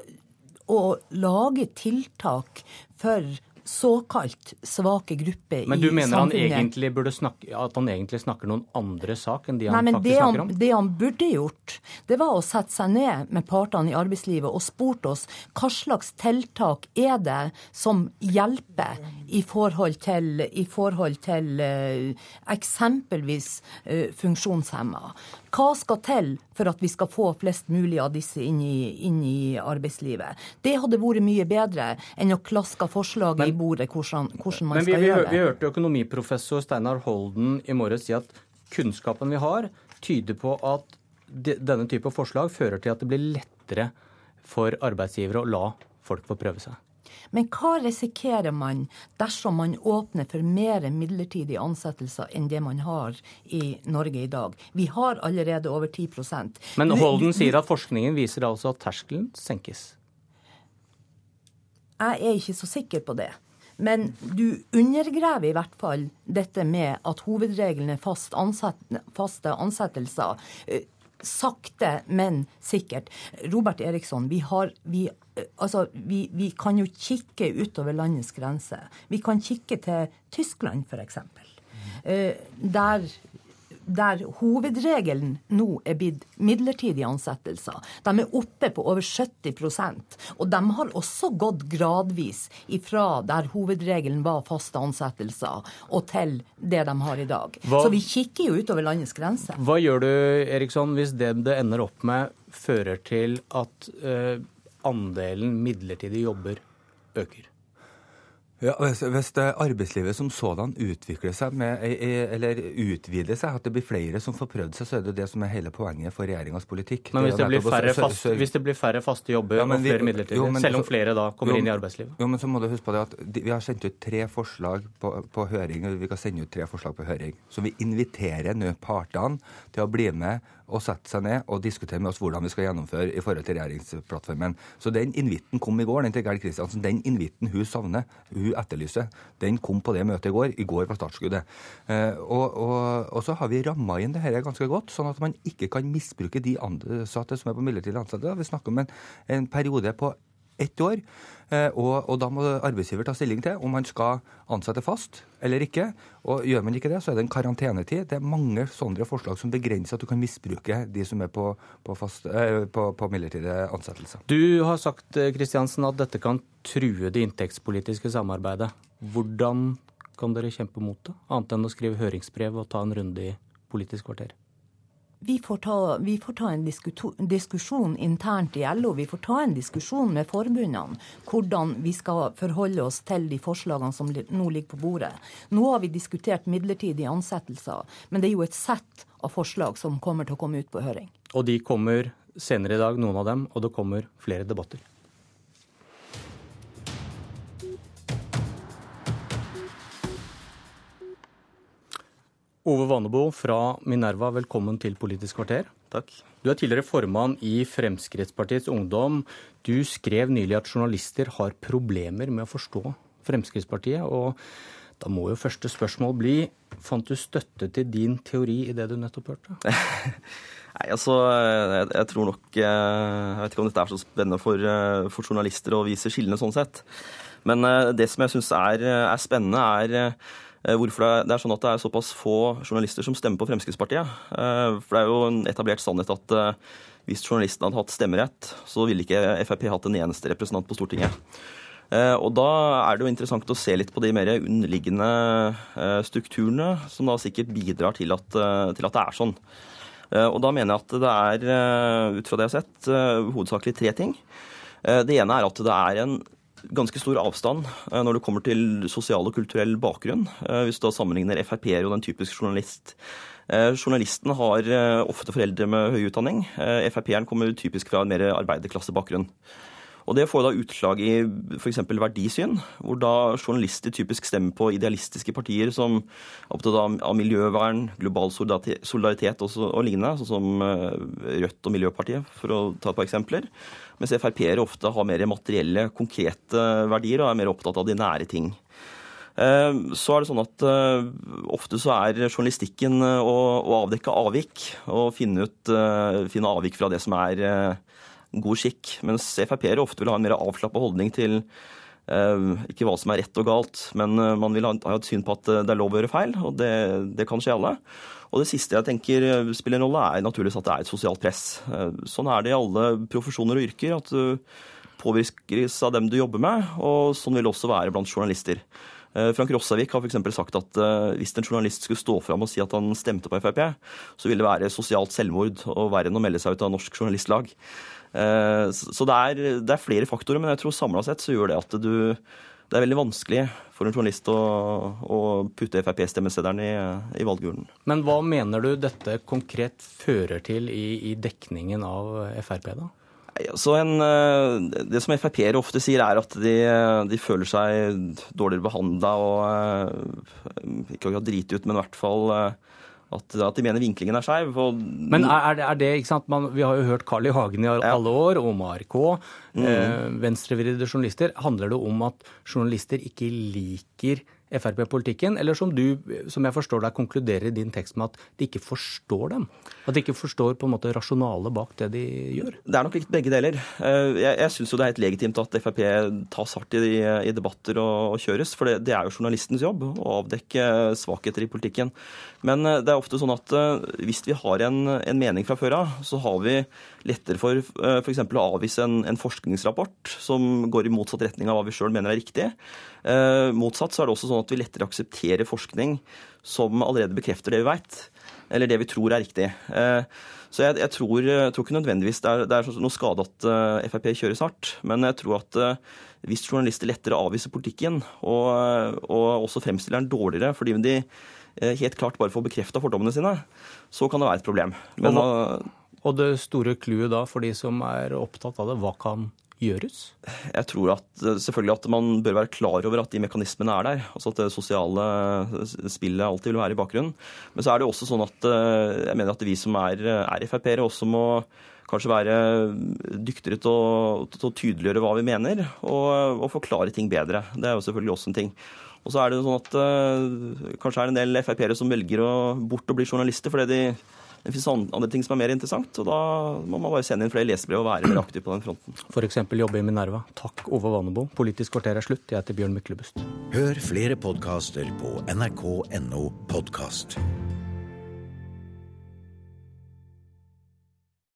å lage tiltak for såkalt svake grupper i samfunnet. Men du mener han egentlig snakke, at han egentlig snakker noen andre sak enn de han Nei, faktisk det snakker om? det han burde gjort, det var å sette seg ned med partene i arbeidslivet og spurt oss hva slags tiltak er det som hjelper i forhold til, i forhold til uh, eksempelvis uh, funksjonshemma. Hva skal til for at vi skal få flest mulig av disse inn i, inn i arbeidslivet? Det hadde vært mye bedre enn å klaske forslaget men, i bordet hvordan, hvordan man men vi, skal gjøre det. Vi hørte økonomiprofessor Steinar Holden i morges si at kunnskapen vi har, tyder på at de, denne type forslag fører til at det blir lettere for arbeidsgivere å la folk få prøve seg. Men hva risikerer man dersom man åpner for mer midlertidige ansettelser enn det man har i Norge i dag? Vi har allerede over 10% Men Holden sier at forskningen viser altså at terskelen senkes. Jeg er ikke så sikker på det. Men du undergraver i hvert fall dette med at hovedregelen er fast ansett, faste ansettelser. Sakte, men sikkert. Robert Eriksson, vi, har, vi, eh, altså, vi, vi kan jo kikke utover landets grenser. Vi kan kikke til Tyskland, f.eks. Eh, der der hovedregelen nå er blitt midlertidige ansettelser. De er oppe på over 70% og de har også gått gradvis ifra der hovedregelen var faste ansettelser, og til det de har i dag. Hva, Så vi kikker jo utover landets grenser. Hva gjør du, Eriksson, hvis det det ender opp med, fører til at uh, andelen midlertidige jobber øker? Ja, hvis, hvis arbeidslivet som sådan utvikler seg med, eller utvider seg, at det blir flere som får prøvd seg, så er det det som er hele poenget for regjeringas politikk. Men hvis det, det, færre fast, hvis det, blir færre faste jobber ja, og flere midlertidige, selv om flere da kommer jo, inn i arbeidslivet? Jo, men så må du huske på det at Vi har sendt ut tre forslag på, på høring, og vi kan sende ut tre forslag på høring. Så vi inviterer nå partene til å bli med og sette seg ned og diskutere med oss hvordan vi skal gjennomføre i forhold til regjeringsplattformen. Så den invitten kom i går, den til Gerd Kristiansen. Den invitten hun savner, hun etterlyser, den kom på det møtet i går. I går var startskuddet. Eh, og, og, og, så har vi ramma inn det dette ganske godt, sånn at man ikke kan misbruke de ansatte som er på midlertidig ansatte. Vi snakker om en, en periode på ett år. Eh, og, og, da må arbeidsgiver ta stilling til om man skal ansette fast eller ikke. Og gjør man ikke det, så er det en karantenetid. Det er mange sånne forslag som begrenser at du kan misbruke de som er på, på, fast, eh, på, på midlertidige ansettelser. Du har sagt Kristiansen, eh, at dette kan true det inntektspolitiske samarbeidet. Hvordan kan dere kjempe mot det, annet enn å skrive høringsbrev og ta en runde i Politisk kvarter? Vi får, ta, vi får ta, en diskusjon internt i LO. Vi får ta en diskusjon med forbundene hvordan vi skal forholde oss til de forslagene som nå ligger på bordet. Nå har vi diskutert midlertidige ansettelser, men det er jo et sett av forslag som kommer til å komme ut på høring. Og de kommer senere i dag, noen av dem, og det kommer flere debatter. Ove Vanebo fra Minerva, velkommen til Politisk kvarter. Takk. Du er tidligere formann i Fremskrittspartiets Ungdom. Du skrev nylig at journalister har problemer med å forstå Fremskrittspartiet. og da må jo første spørsmål bli fant du støtte til din teori i det du nettopp hørte? Nei, altså, jeg, jeg, tror nok eh, Jeg vet ikke om dette er så spennende for, eh, for journalister å vise skillene sånn sett. Men eh, det som jeg syns er, er spennende, er hvorfor det er sånn at det er såpass få journalister som stemmer på Fremskrittspartiet. Eh, for det er jo en etablert sannhet at eh, hvis journalistene hadde hatt stemmerett, så ville ikke Frp hatt en eneste representant på Stortinget. Og Da er det jo interessant å se litt på de mer underliggende strukturene, som da sikkert bidrar til at, til at det er sånn. Og Da mener jeg at det er, ut fra det jeg har sett, hovedsakelig tre ting. Det ene er at det er en ganske stor avstand eh, når det kommer til sosial og kulturell bakgrunn, eh, hvis du da sammenligner Frp-er og den typiske journalist. Eh, journalisten har ofte foreldre med høy utdanning. Frp-eren kommer typisk fra en mer arbeiderklassebakgrunn. Og Det får da utslag i f.eks. verdisyn, hvor da journalister typisk stemmer på idealistiske partier som er opptatt av miljøvern, global solidaritet og, og lignende, sånn som Rødt og Miljøpartiet, for å ta et par eksempler. Mens Frp-ere ofte har mer materielle, konkrete verdier og er mer opptatt av de nære ting. Eh, så er det sånn at eh, Ofte så er journalistikken eh, å, å avdekke avvik og finne, ut, finne avvik fra det som er god skikk. Mens Frp-ere ofte vil ha en mer avslappa holdning til ikke hva som er rett og galt, men man vil ha et syn på at det er lov å gjøre feil, og det, det kan skje alle. Og det siste jeg tenker spiller en rolle, er naturligvis at det er et sosialt press. Eh, sånn er det i alle profesjoner og yrker, at du påvirkes av dem du jobber med, og sånn vil det også være blant journalister. Eh, Frank Rossavik har f.eks. sagt at eh, hvis en journalist skulle stå fram og si at han stemte på Frp, så ville det være sosialt selvmord og verre enn å melde seg ut av Norsk Journalistlag. Så det er, det er flere faktorer, men jeg tror samla sett så gjør det at du det er veldig vanskelig for en journalist å, å putte Frp-stemmeseddelen i, i valgurnen. Men hva mener du dette konkret fører til i, i dekningen av Frp, da? Så en, eh, det som Frp-ere ofte sier, er at de, de føler seg dårligere behandla og eh, ikke akkurat driti ut, men i hvert fall eh, at, at, de mener vinklingen er skeiv. Men er det, er det, ikke sant, Man, Vi har jo hørt Carl I. Hagen i alle år, og ARK. Mm. Eh, venstrevridde journalister. Handler det om at journalister ikke liker Frp-politikken, eller som du, som jeg forstår deg, konkluderer i din tekst med at de ikke forstår dem? At de ikke forstår på en måte rasjonalet bak det de gjør? Det er nok litt begge deler. Eh, jeg, jeg syns jo det er helt legitimt at Frp tas hardt i, i debatter og, og, kjøres, for det, det, er jo journalistens jobb å avdekke svakheter i politikken. Men eh, det er ofte sånn at eh, hvis vi har en, en mening fra før av, så har vi lettere for f.eks. å avvise en, en, forskningsrapport som går i motsatt retning av hva vi sjøl mener er riktig. Eh, motsatt så er det også sånn at vi lettere aksepterer forskning som allerede bekrefter det vi veit, eller det vi tror er riktig. Eh, så jeg, jeg, tror, jeg, tror, ikke nødvendigvis det er, det er noe skade at uh, Frp kjøres hardt. Men jeg tror at hvis journalister lettere avviser politikken, og, og også fremstiller den dårligere fordi de helt klart bare får bekrefta fordommene sine, så kan det være et problem. Men, og, og det store clouet da for de som er opptatt av det, hva kan gjøres? Jeg tror at selvfølgelig at man bør være klar over at de mekanismene er der. Altså at det sosiale spillet alltid vil være i bakgrunnen. Men så er det også sånn at jeg mener at vi som er, er Frp-ere, også må kanskje være dyktigere til å, til å, tydeliggjøre hva vi mener, og, og forklare ting bedre. Det er jo selvfølgelig også en ting. Og så er det sånn at uh, kanskje er det en del Frp-ere som velger å bort og bli journalister fordi de det finnes andre ting som er mer interessant, og da må man bare sende inn flere lesebrev og være mer aktiv på den fronten. F.eks. jobbe i Minerva. Takk, Ove Vanebo. Politisk kvarter er slutt. Jeg heter Bjørn Myklebust. Hør flere podkaster på nrk.no podkast.